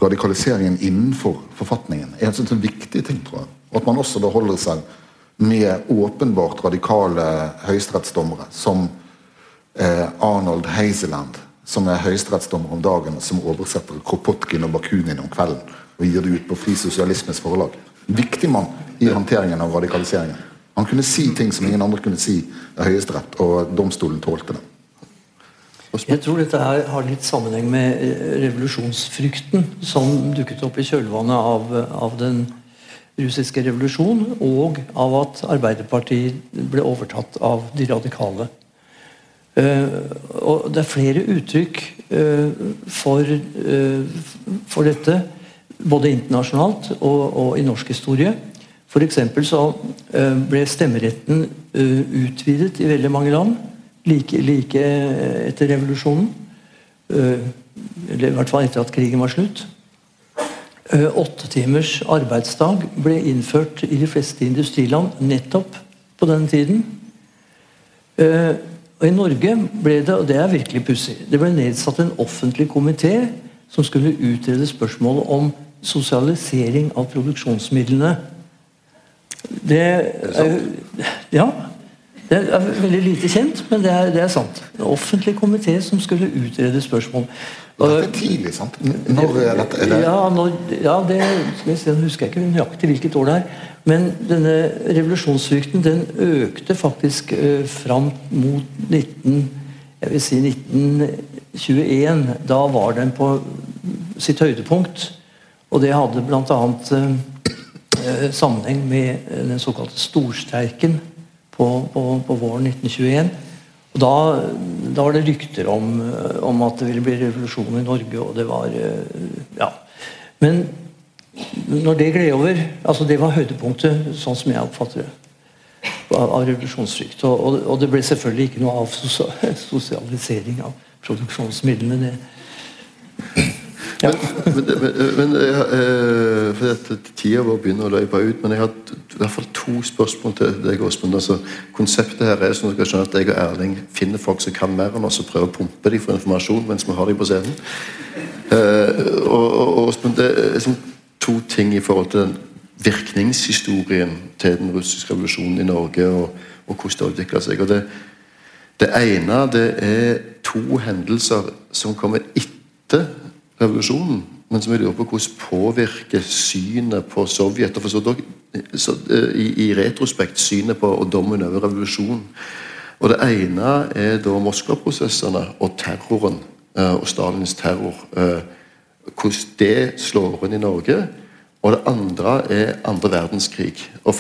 radikaliseringen innenfor forfatningen, er en sånn viktig ting, tror jeg. Og at man også da holder seg med åpenbart radikale høyesterettsdommere som eh, Arnold Hazeland, som er høyesterettsdommer om dagen, og som oversetter Kropotkin og Bakunin om kvelden og gir det ut på Fri Sosialismes forlag. Viktig mann i håndteringen av radikaliseringen. Han kunne si ting som ingen andre kunne si i Høyesterett, og domstolen tålte det. Jeg tror dette her har litt sammenheng med eh, revolusjonsfrykten som dukket opp i kjølvannet av, av den russiske revolusjonen, og av at Arbeiderpartiet ble overtatt av de radikale. Uh, og Det er flere uttrykk uh, for, uh, for dette, både internasjonalt og, og i norsk historie. F.eks. så ble stemmeretten utvidet i veldig mange land like, like etter revolusjonen. eller i hvert fall etter at krigen var slutt. Eh, Åtte timers arbeidsdag ble innført i de fleste industriland nettopp på denne tiden. Eh, Og I Norge ble det, og det er virkelig pussig, det ble nedsatt en offentlig komité som skulle utrede spørsmålet om sosialisering av produksjonsmidlene. Det er, ja. Det er veldig lite kjent, men det er, det er sant. En offentlig komité som skulle utrede spørsmål. Dette er tidlig, sant? Når er dette? Er det? Ja, når, ja, det skal jeg se, husker jeg ikke nøyaktig hvilket år det er. Men denne revolusjonsfrykten den økte faktisk eh, fram mot 19, jeg vil si 1921. Da var den på sitt høydepunkt. Og det hadde bl.a. Eh, sammenheng med den såkalte storstreiken på, på, på våren 1921. Og da, da var det rykter om, eh, om at det ville bli revolusjon i Norge, og det var eh, Ja. Men når det gled over altså Det var høydepunktet, sånn som jeg oppfatter det. Av, av revolusjonsfrykt. Og, og, og det ble selvfølgelig ikke noe av sosialisering av produksjonsmidlene. det Men, men, men, men eh, for dette, Tida vår begynner å løpe ut, men jeg har i hvert fall to spørsmål til deg, Åsmund. Altså, konseptet her er sånn at, dere skjønner at jeg og Erling finner folk som kan mer enn oss, og prøver å pumpe dem for informasjon mens vi har dem på scenen. Uh, og, Åsmund, det er liksom to ting i forhold til den virkningshistorien til den russiske revolusjonen i Norge, og, og hvordan det utvikla seg. Og det, det ene det er to hendelser som kommer etter revolusjonen, men som jeg lurer på hvordan påvirker synet på Sovjet og for dere, så, eh, i, i retrospekt synet på og dommen over revolusjonen. Og Det ene er da Moskva-prosessene og terroren eh, og Stalins terror. eh, Hvordan det slår inn i Norge. Og det andre er andre verdenskrig og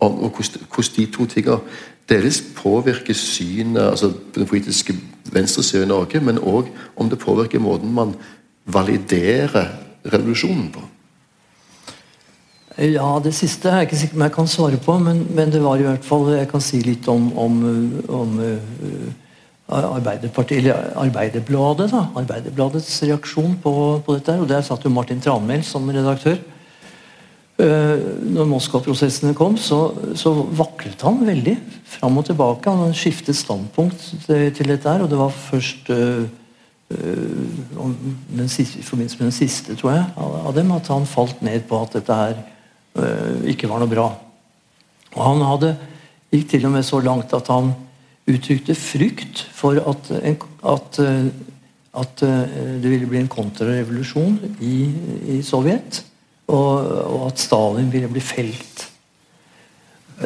hvordan, hvordan de to tingene dels påvirker synet altså den politiske venstresida i Norge, men òg om det påvirker måten man validerer revolusjonen på. Ja, det siste er jeg ikke sikker på om jeg kan svare på, men, men det var i hvert fall Jeg kan si litt om, om, om uh, Arbeiderpartiet, eller Arbeiderbladet. da, Arbeiderbladets reaksjon på, på dette. og Der satt jo Martin Tranmæl som redaktør. Uh, når Moskva-prosessene kom, så, så vaklet han veldig fram og tilbake. Han skiftet standpunkt til, dette her, og det var først øh, øh, den siste, i forbindelse med den siste tror jeg, av, dem at han falt ned på at dette her øh, ikke var noe bra. Og Han hadde gikk til og med så langt at han uttrykte frykt for at, en, at, at det ville bli en kontrarevolusjon i, i Sovjet, og, og at Stalin ville bli felt.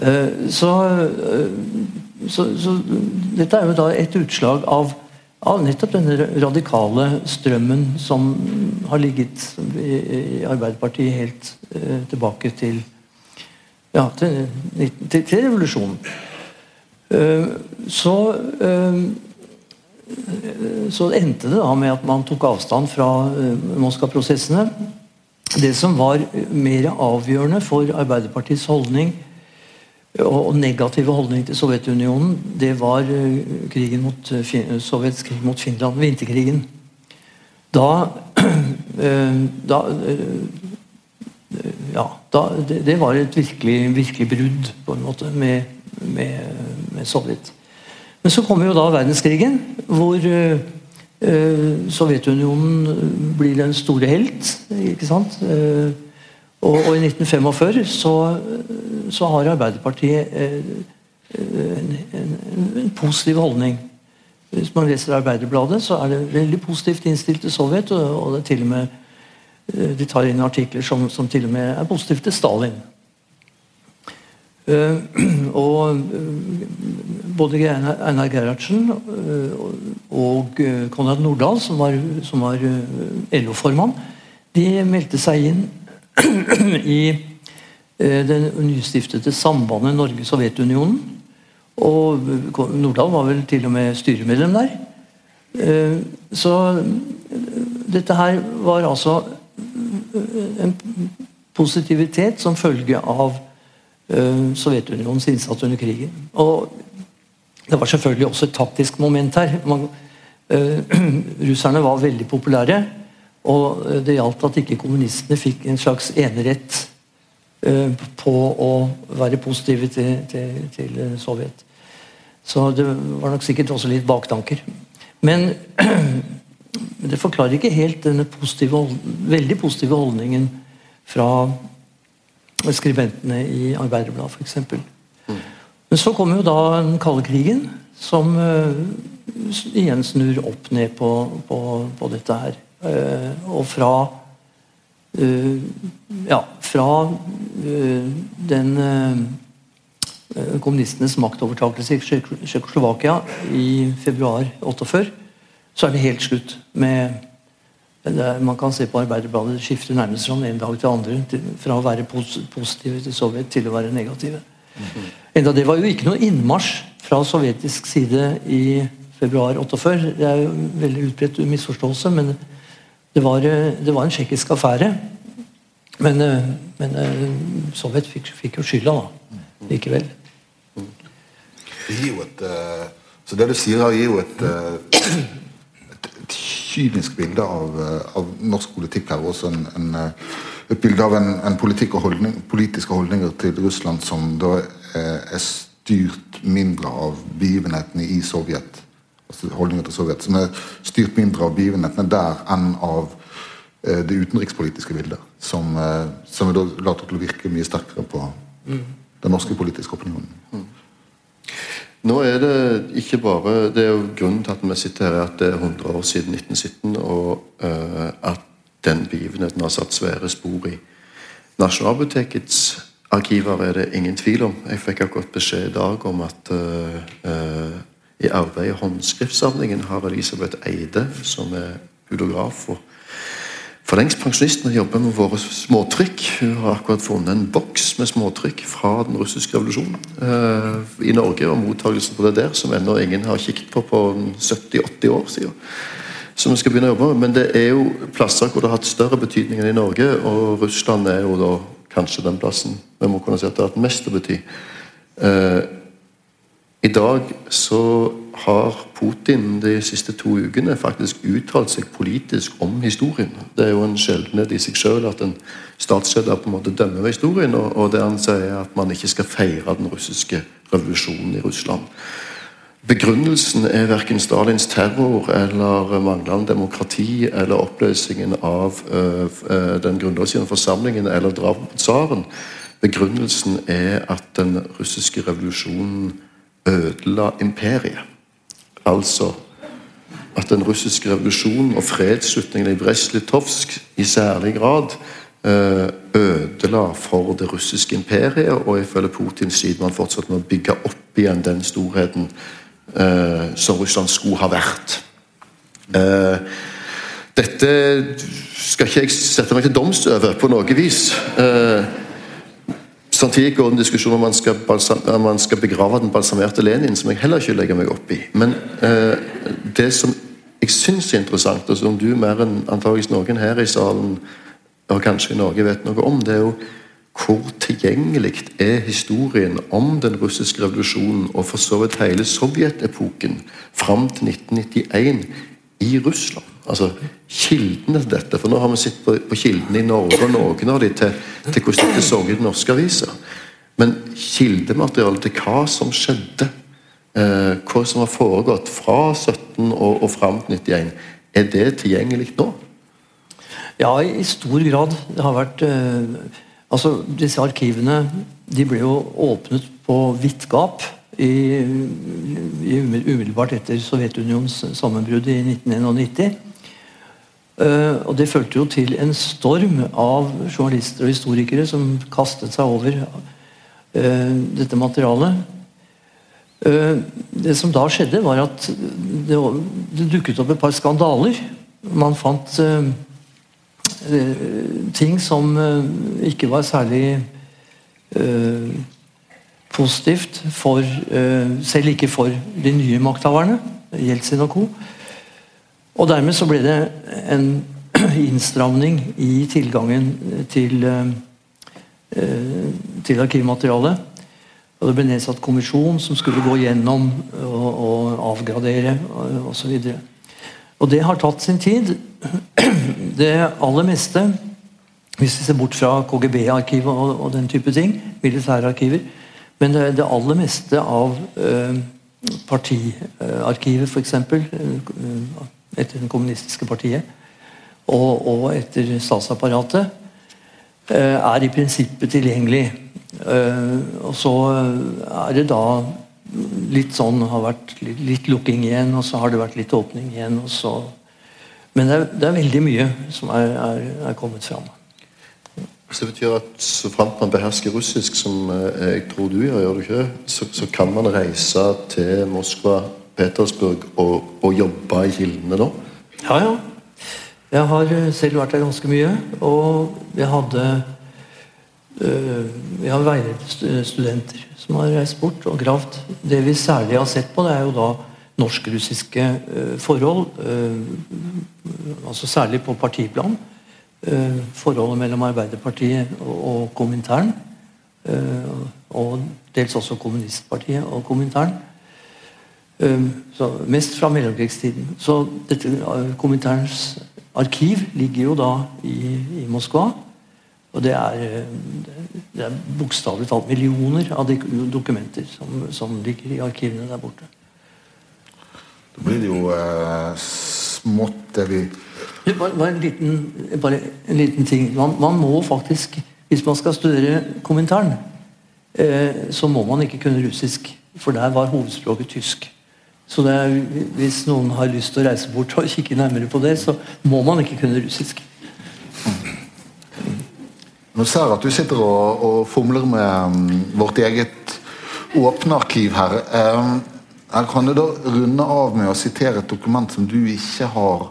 Eh, Så, eh, så, så dette er jo da et utslag av, av nettopp denne radikale strømmen som har ligget i, Arbeiderpartiet helt eh, tilbake til ja, til, til, til revolusjonen. Så så endte det da med at man tok avstand fra Moskva-prosessene. Det som var mer avgjørende for Arbeiderpartiets holdning og og negative holdning til Sovjetunionen, det var eh, krigen mot, eh, Sovjets krig mot Finland, vinterkrigen. Da, eh, da eh, ja, da, det, var et virkelig, virkelig brudd på en måte med, med, med Sovjet. Men så kommer jo da verdenskrigen, hvor eh, eh, Sovjetunionen blir den store helt. ikke sant? Eh, og, og i 1945 så, så har Arbeiderpartiet eh, en, en, en positiv holdning. Hvis man leser Arbeiderbladet, så er det veldig positivt innstilt til Sovjet. Og, og det er til og med eh, de tar inn artikler som, som til og med er positive til Stalin. Eh, og eh, både Einar Gerhardsen eh, og Konrad Nordahl, som var, som var LO-formann, de meldte seg inn i det nystiftede sambandet Norge-Sovjetunionen. Og Nordahl var vel til og med styremedlem der. Så dette her var altså en positivitet som følge av Sovjetunionens innsats under krigen. Og det var selvfølgelig også et taktisk moment her. Man, Eh, russerne var veldig populære, og eh, det gjaldt at ikke kommunistene fikk en slags enerett eh, på å være positive til, til, til eh, Sovjet. Så det var nok sikkert også litt baktanker. Men det forklarer ikke helt denne positive, veldig positive holdningen fra skribentene i Arbeiderbladet f.eks. Men så kommer jo da den kalde krigen, som uh, igjen snur opp ned på, på, på dette her. Uh, og fra uh, ja, fra den kommunistenes maktovertakelse i Tsjekk- Tsjekkoslovakia i februar 48, så er det helt slutt med Man kan se på Arbeiderbladet, det skifter nærmest fra ene dag til andre. Fra å være positive til Sovjet til å være negative. Enda det var jo ikke noe innmarsj fra sovjetisk side i februar 48. Det er jo en veldig utbredt misforståelse, men det var, det var en tsjekkisk affære. Men, men Sovjet fikk, fikk jo skylda, da. Likevel. Det gir jo et eh, Så det du sier her, gir jo et, eh, et, kynisk bilde av, eh, av norsk politikk her. Også en, en, eh, et bilde av en, en politikk og holdning, politiske holdninger til Russland som da eh, er styrt mindre av begivenhetene i Sovjet. Altså holdninger til Sovjet. Som er styrt mindre av begivenhetene der enn av det utenrikspolitiske bildet. Som, som er later til å virke mye sterkere på den norske politiske opinionen. Nå er det ikke bare Det er jo grunnen til at vi sitter her, er at det er 100 år siden 1917, og uh, at den begivenheten har satt svære spor i Nasjonalbibliotekets arkiver er det ingen tvil om. Jeg fikk akkurat beskjed i dag om at uh, uh, i arbeidet Håndskriftssamlingen har Elisabeth Eide, som er hudograf og for lengst pensjonist jobber med våre småtrykk. Hun har akkurat funnet en boks med småtrykk fra den russiske revolusjonen eh, i Norge, og mottakelsen på det der, som ennå ingen har kikket på på 70-80 år siden. Som vi skal begynne å jobbe med. Men det er jo plasser hvor det har hatt større betydning enn i Norge, og Russland er jo da kanskje den plassen vi må kunne si at det har hatt mest å bety. Eh, i dag så har Putin de siste to ukene faktisk uttalt seg politisk om historien. Det er jo en sjeldenhet i seg sjøl at en statsleder på en måte dømmer historien, og, og det han sier er at man ikke skal feire den russiske revolusjonen i Russland. Begrunnelsen er verken Stalins terror eller manglende demokrati eller oppløsningen av øh, øh, den grunnlovsgivende forsamlingen eller drapet på tsaren. Begrunnelsen er at den russiske revolusjonen ødela imperiet. Altså at den russiske revolusjonen og fredsslutningen i Brest-Litovsk i særlig grad eh, ødela for det russiske imperiet, og ifølge Putin sliter man fortsatt med å bygge opp igjen den storheten eh, som Russland skulle ha vært. Eh, dette skal ikke jeg sette meg til doms over på noe vis. Eh, Samtidig går det en diskusjon om man skal, balsam, om man skal begrave den balsamerte Lenin, som jeg heller ikke legger meg opp i. Men eh, det som jeg syns er interessant, og som du mer enn antageligvis noen her i salen, og kanskje i Norge, vet noe om, det er jo hvor tilgjengelig er historien om den russiske revolusjonen, og for så vidt hele sovjetepoken, fram til 1991 i Russland. Altså kildene til dette. For nå har vi sett på, på kildene i Norge, og noen av de til, til hvordan dette så ut i norske aviser. Men kildematerialet til hva som skjedde, eh, hva som har foregått fra 17 og, og fram til 91, er det tilgjengelig nå? Ja, i stor grad. Det har vært eh, Altså, disse arkivene de ble jo åpnet på vidt gap umiddelbart etter Sovjetunionens sammenbrudd i 1991. Eh, og det førte jo til en storm av journalister og historikere som kastet seg over eh, dette materialet. Eh, det som da skjedde, var at det, dukket opp et par skandaler. Man fant ting som ikke var særlig positivt for Selv ikke for de nye makthaverne, Jeltsin og co. Og dermed så ble det en innstramning i tilgangen til, eh, eh, til arkivmaterialet. Og det ble nedsatt kommisjon som skulle gå gjennom og, og avgradere osv. Og det har tatt sin tid. Det aller meste, hvis vi ser bort fra KGB-arkivet og, og, den type ting, militærarkiver, men det, det aller meste av eh, partiarkivet, f.eks., etter det kommunistiske partiet, og, og etter statsapparatet, eh, er i prinsippet tilgjengelig. Eh, og så er det da litt sånn har vært litt, litt, lukking igjen, og så har det vært litt åpning igjen. og så Men det er, det er veldig mye som er, er, er kommet fram. Så det betyr at så framt man behersker russisk, som eh, jeg tror du gjør, gjør du ikke så, så kan man reise til Moskva, Petersburg og, og jobbe i kildene da? Ja, ja. Jeg har eh, selv vært der ganske mye. Og jeg hadde øh, Jeg har veiledet studenter som har reist bort og gravd. Det vi særlig har sett på, det er jo da norsk-russiske øh, forhold. Øh, altså særlig på partiplan. forholdet mellom Arbeiderpartiet og, og Komintern. og dels også Kommunistpartiet og Komintern. Så mest fra mellomkrigstiden. Så dette kommentarens arkiv ligger jo da i, i Moskva. Og det er, det er bokstavelig talt millioner av dokumenter som, som, ligger i arkivene der borte. Da blir det jo eh, smått det vi bare, bare, en liten, bare, en liten, ting. Man, man, må faktisk, hvis man skal studere kommentaren, eh, så må man ikke kunne russisk. For der var hovedspråket tysk. Så er, hvis noen har lyst til å reise bort og kikke nærmere på det, så må man ikke kunne russisk. Nå ser jeg at du sitter og, og fomler med um, vårt eget åpne arkiv her. Um, jeg kan jo da runde av med å sitere et dokument som du ikke har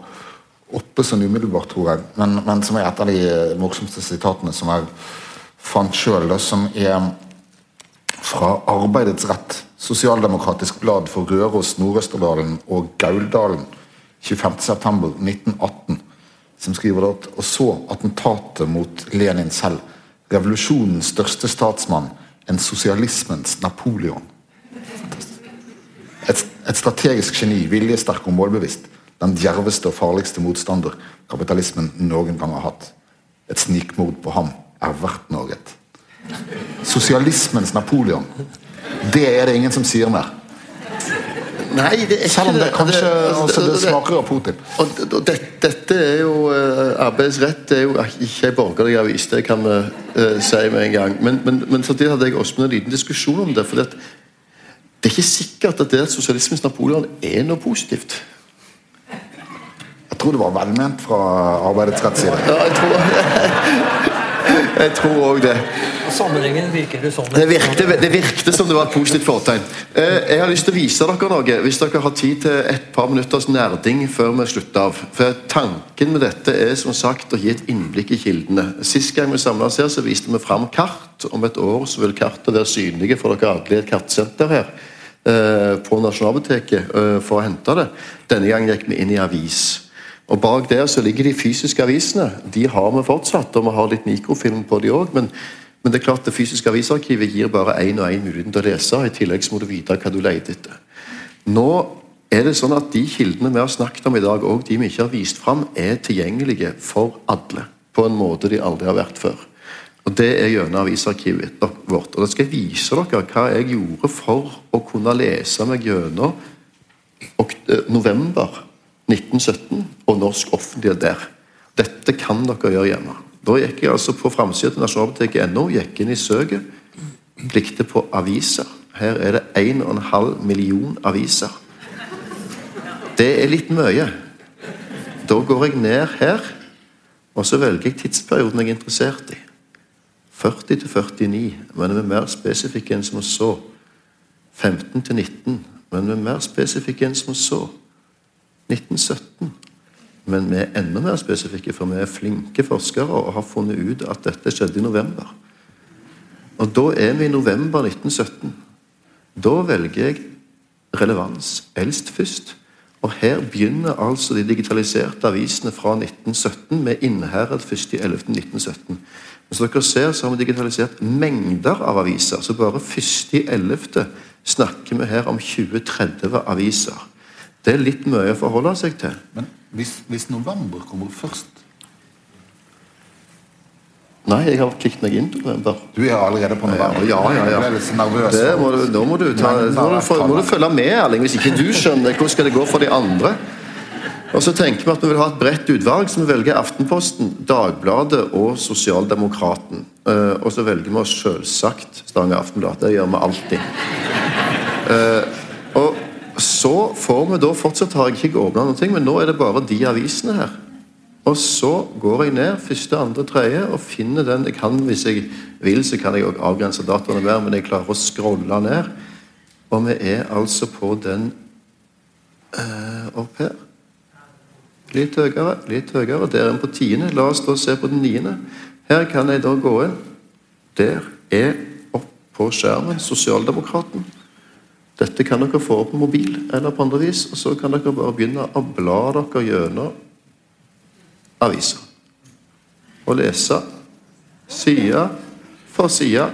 oppe sånn umiddelbart, tror jeg, men, men som er et av de morsomste sitatene som jeg fant sjøl, som er fra Arbeidets Rett Sosialdemokratisk blad for Røros, Nord-Østerdalen og Gauldalen 25.9.1918, som skriver at og så attentatet mot Lenin selv. Revolusjonens største statsmann. En sosialismens Napoleon. Et, et strategisk geni, viljesterk og målbevisst. Den djerveste og farligste motstander kapitalismen noen gang har hatt. Et snikmord på ham er verdt noe. Sosialismens Napoleon. Det er det ingen som sier mer. Nei, det er ikke Selv om det kanskje det, altså, det smaker av Putin. Og, og det, dette er jo uh, Arbeidsrett er jo ikke en borgerlig avis, det kan vi uh, si med en gang. Men, men, men samtidig hadde jeg også med en liten diskusjon om det. for det, det er ikke sikkert at det at sosialismens Napoleon er noe positivt. Jeg tror det var velment fra arbeidets rettside. Ja, jeg tror Jeg tror òg det. Sammenhengen virker sånn. Det virkte, det virkte som det var et positivt fortegn. Eh, jeg har lyst til å vise dere noe, hvis dere har tid til et par minutters nerding før vi slutter av. For Tanken med dette er som sagt å gi et innblikk i kildene. Sist gang vi samla oss her, så viste vi fram kart. Om et år så vil kartet være synlige for dere alle i et kartsenter her eh, på Nasjonalbiblioteket eh, for å hente det. Denne gangen gikk vi inn i avis. Og Bak der så ligger de fysiske avisene. De har vi fortsatt, og vi har litt mikrofilm på de òg. Men, men, det er klart det fysiske avisarkivet gir bare én og én muligheten til å lese. I tillegg så må du vite hva du leter etter. Nå er det sånn at De kildene vi har snakket om i dag, og de vi ikke har vist fram, er tilgjengelige for alle. På en måte de aldri har vært før. Og Det er gjennom avisarkivet vårt. Og Da skal jeg vise dere hva jeg gjorde for å kunne lese meg gjennom november 1917 og norsk offentlighet der. Dette kan dere gjøre hjemme. Da gikk jeg altså på framsida til nasjonalbiblioteket.no, gikk inn i søket, klikket på aviser. Her er det 1,5 million aviser. Det er litt mye. Da går jeg ned her, og så velger jeg tidsperioden jeg er interessert i. 40 til 49, men vi er mer spesifikke enn som så. 15 til 19, men vi er mer spesifikke enn som så. 1917. Men vi er enda mer spesifikke, for vi er flinke forskere og har funnet ut at dette skjedde i november. Og da er vi i november 1917. Da velger jeg relevans eldst først. Og her begynner altså de digitaliserte avisene fra 1917 med Innherred 1.11.1917. Men som dere ser, så har vi digitalisert mengder av aviser. Så bare 1.11. snakker vi her om 20-30 aviser. Det er litt mye å forholde seg til. Men hvis, hvis november kommer først Nei, jeg har kikket meg inn til november. Du er allerede på november. Ja, ja, ja. ja. nervøs. Det må du, nå må du, ta, må du, må du følge med, Erling. Hvis ikke du skjønner, hvordan skal det gå for de andre? Og så tenker vi at vi vil ha et bredt utvalg, så vi velger Aftenposten, Dagbladet og Sosialdemokraten. Eh, og så velger vi oss selvsagt Stavanger Aftenblad. Det gjør vi alltid. Får vi da Fortsatt har jeg ikke åpna noe, men nå er det bare de avisene her. Og så går jeg ned første, andre, tredje og finner den jeg kan, Hvis jeg vil, så kan jeg også avgrense dataene mer, men jeg klarer å scrolle ned. Og vi er altså på den øh, opp her. Litt høyere, litt høyere. Der er vi på tiende. La oss da se på den niende. Her kan jeg da gå inn. Der er opp på skjermen Sosialdemokraten. Dette kan dere få på mobil eller på andre vis, og så kan dere bare begynne å bla dere gjennom aviser. Og lese side for side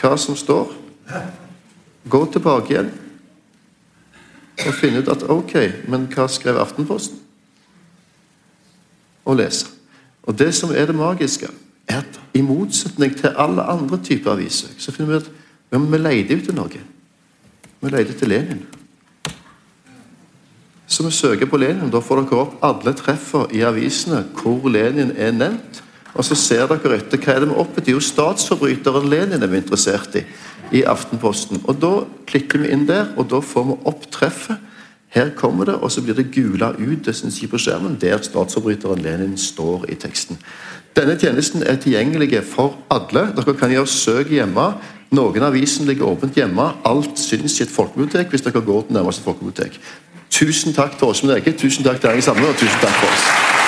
hva som står. Gå tilbake igjen og finne ut at ok, men hva skrev Aftenposten? Og lese. Og det som er det magiske, er at i motsetning til alle andre typer aviser, så finner vi at vi leter etter noe. Vi leter etter Lenin. Så vi søker på Lenin. Da får dere opp alle treffer i avisene hvor Lenin er nevnt. Og så ser dere etter hva er det vi er oppe. Jo, statsforbryteren Lenin er vi interessert i i Aftenposten. Og Da klikker vi inn der, og da får vi opp treffet. Her kommer det, og så blir det gula ut det synes jeg på skjermen, der statsforbryteren Lenin står i teksten. Denne tjenesten er tilgjengelig for alle. Dere kan gjøre søk hjemme. Noen av avisene ligger åpent hjemme. Alt syns i et folkebibliotek hvis dere går til nærmeste folkebibliotek. Tusen takk til Åsmund Ege, tusen takk til Erling Sande, og tusen takk for oss.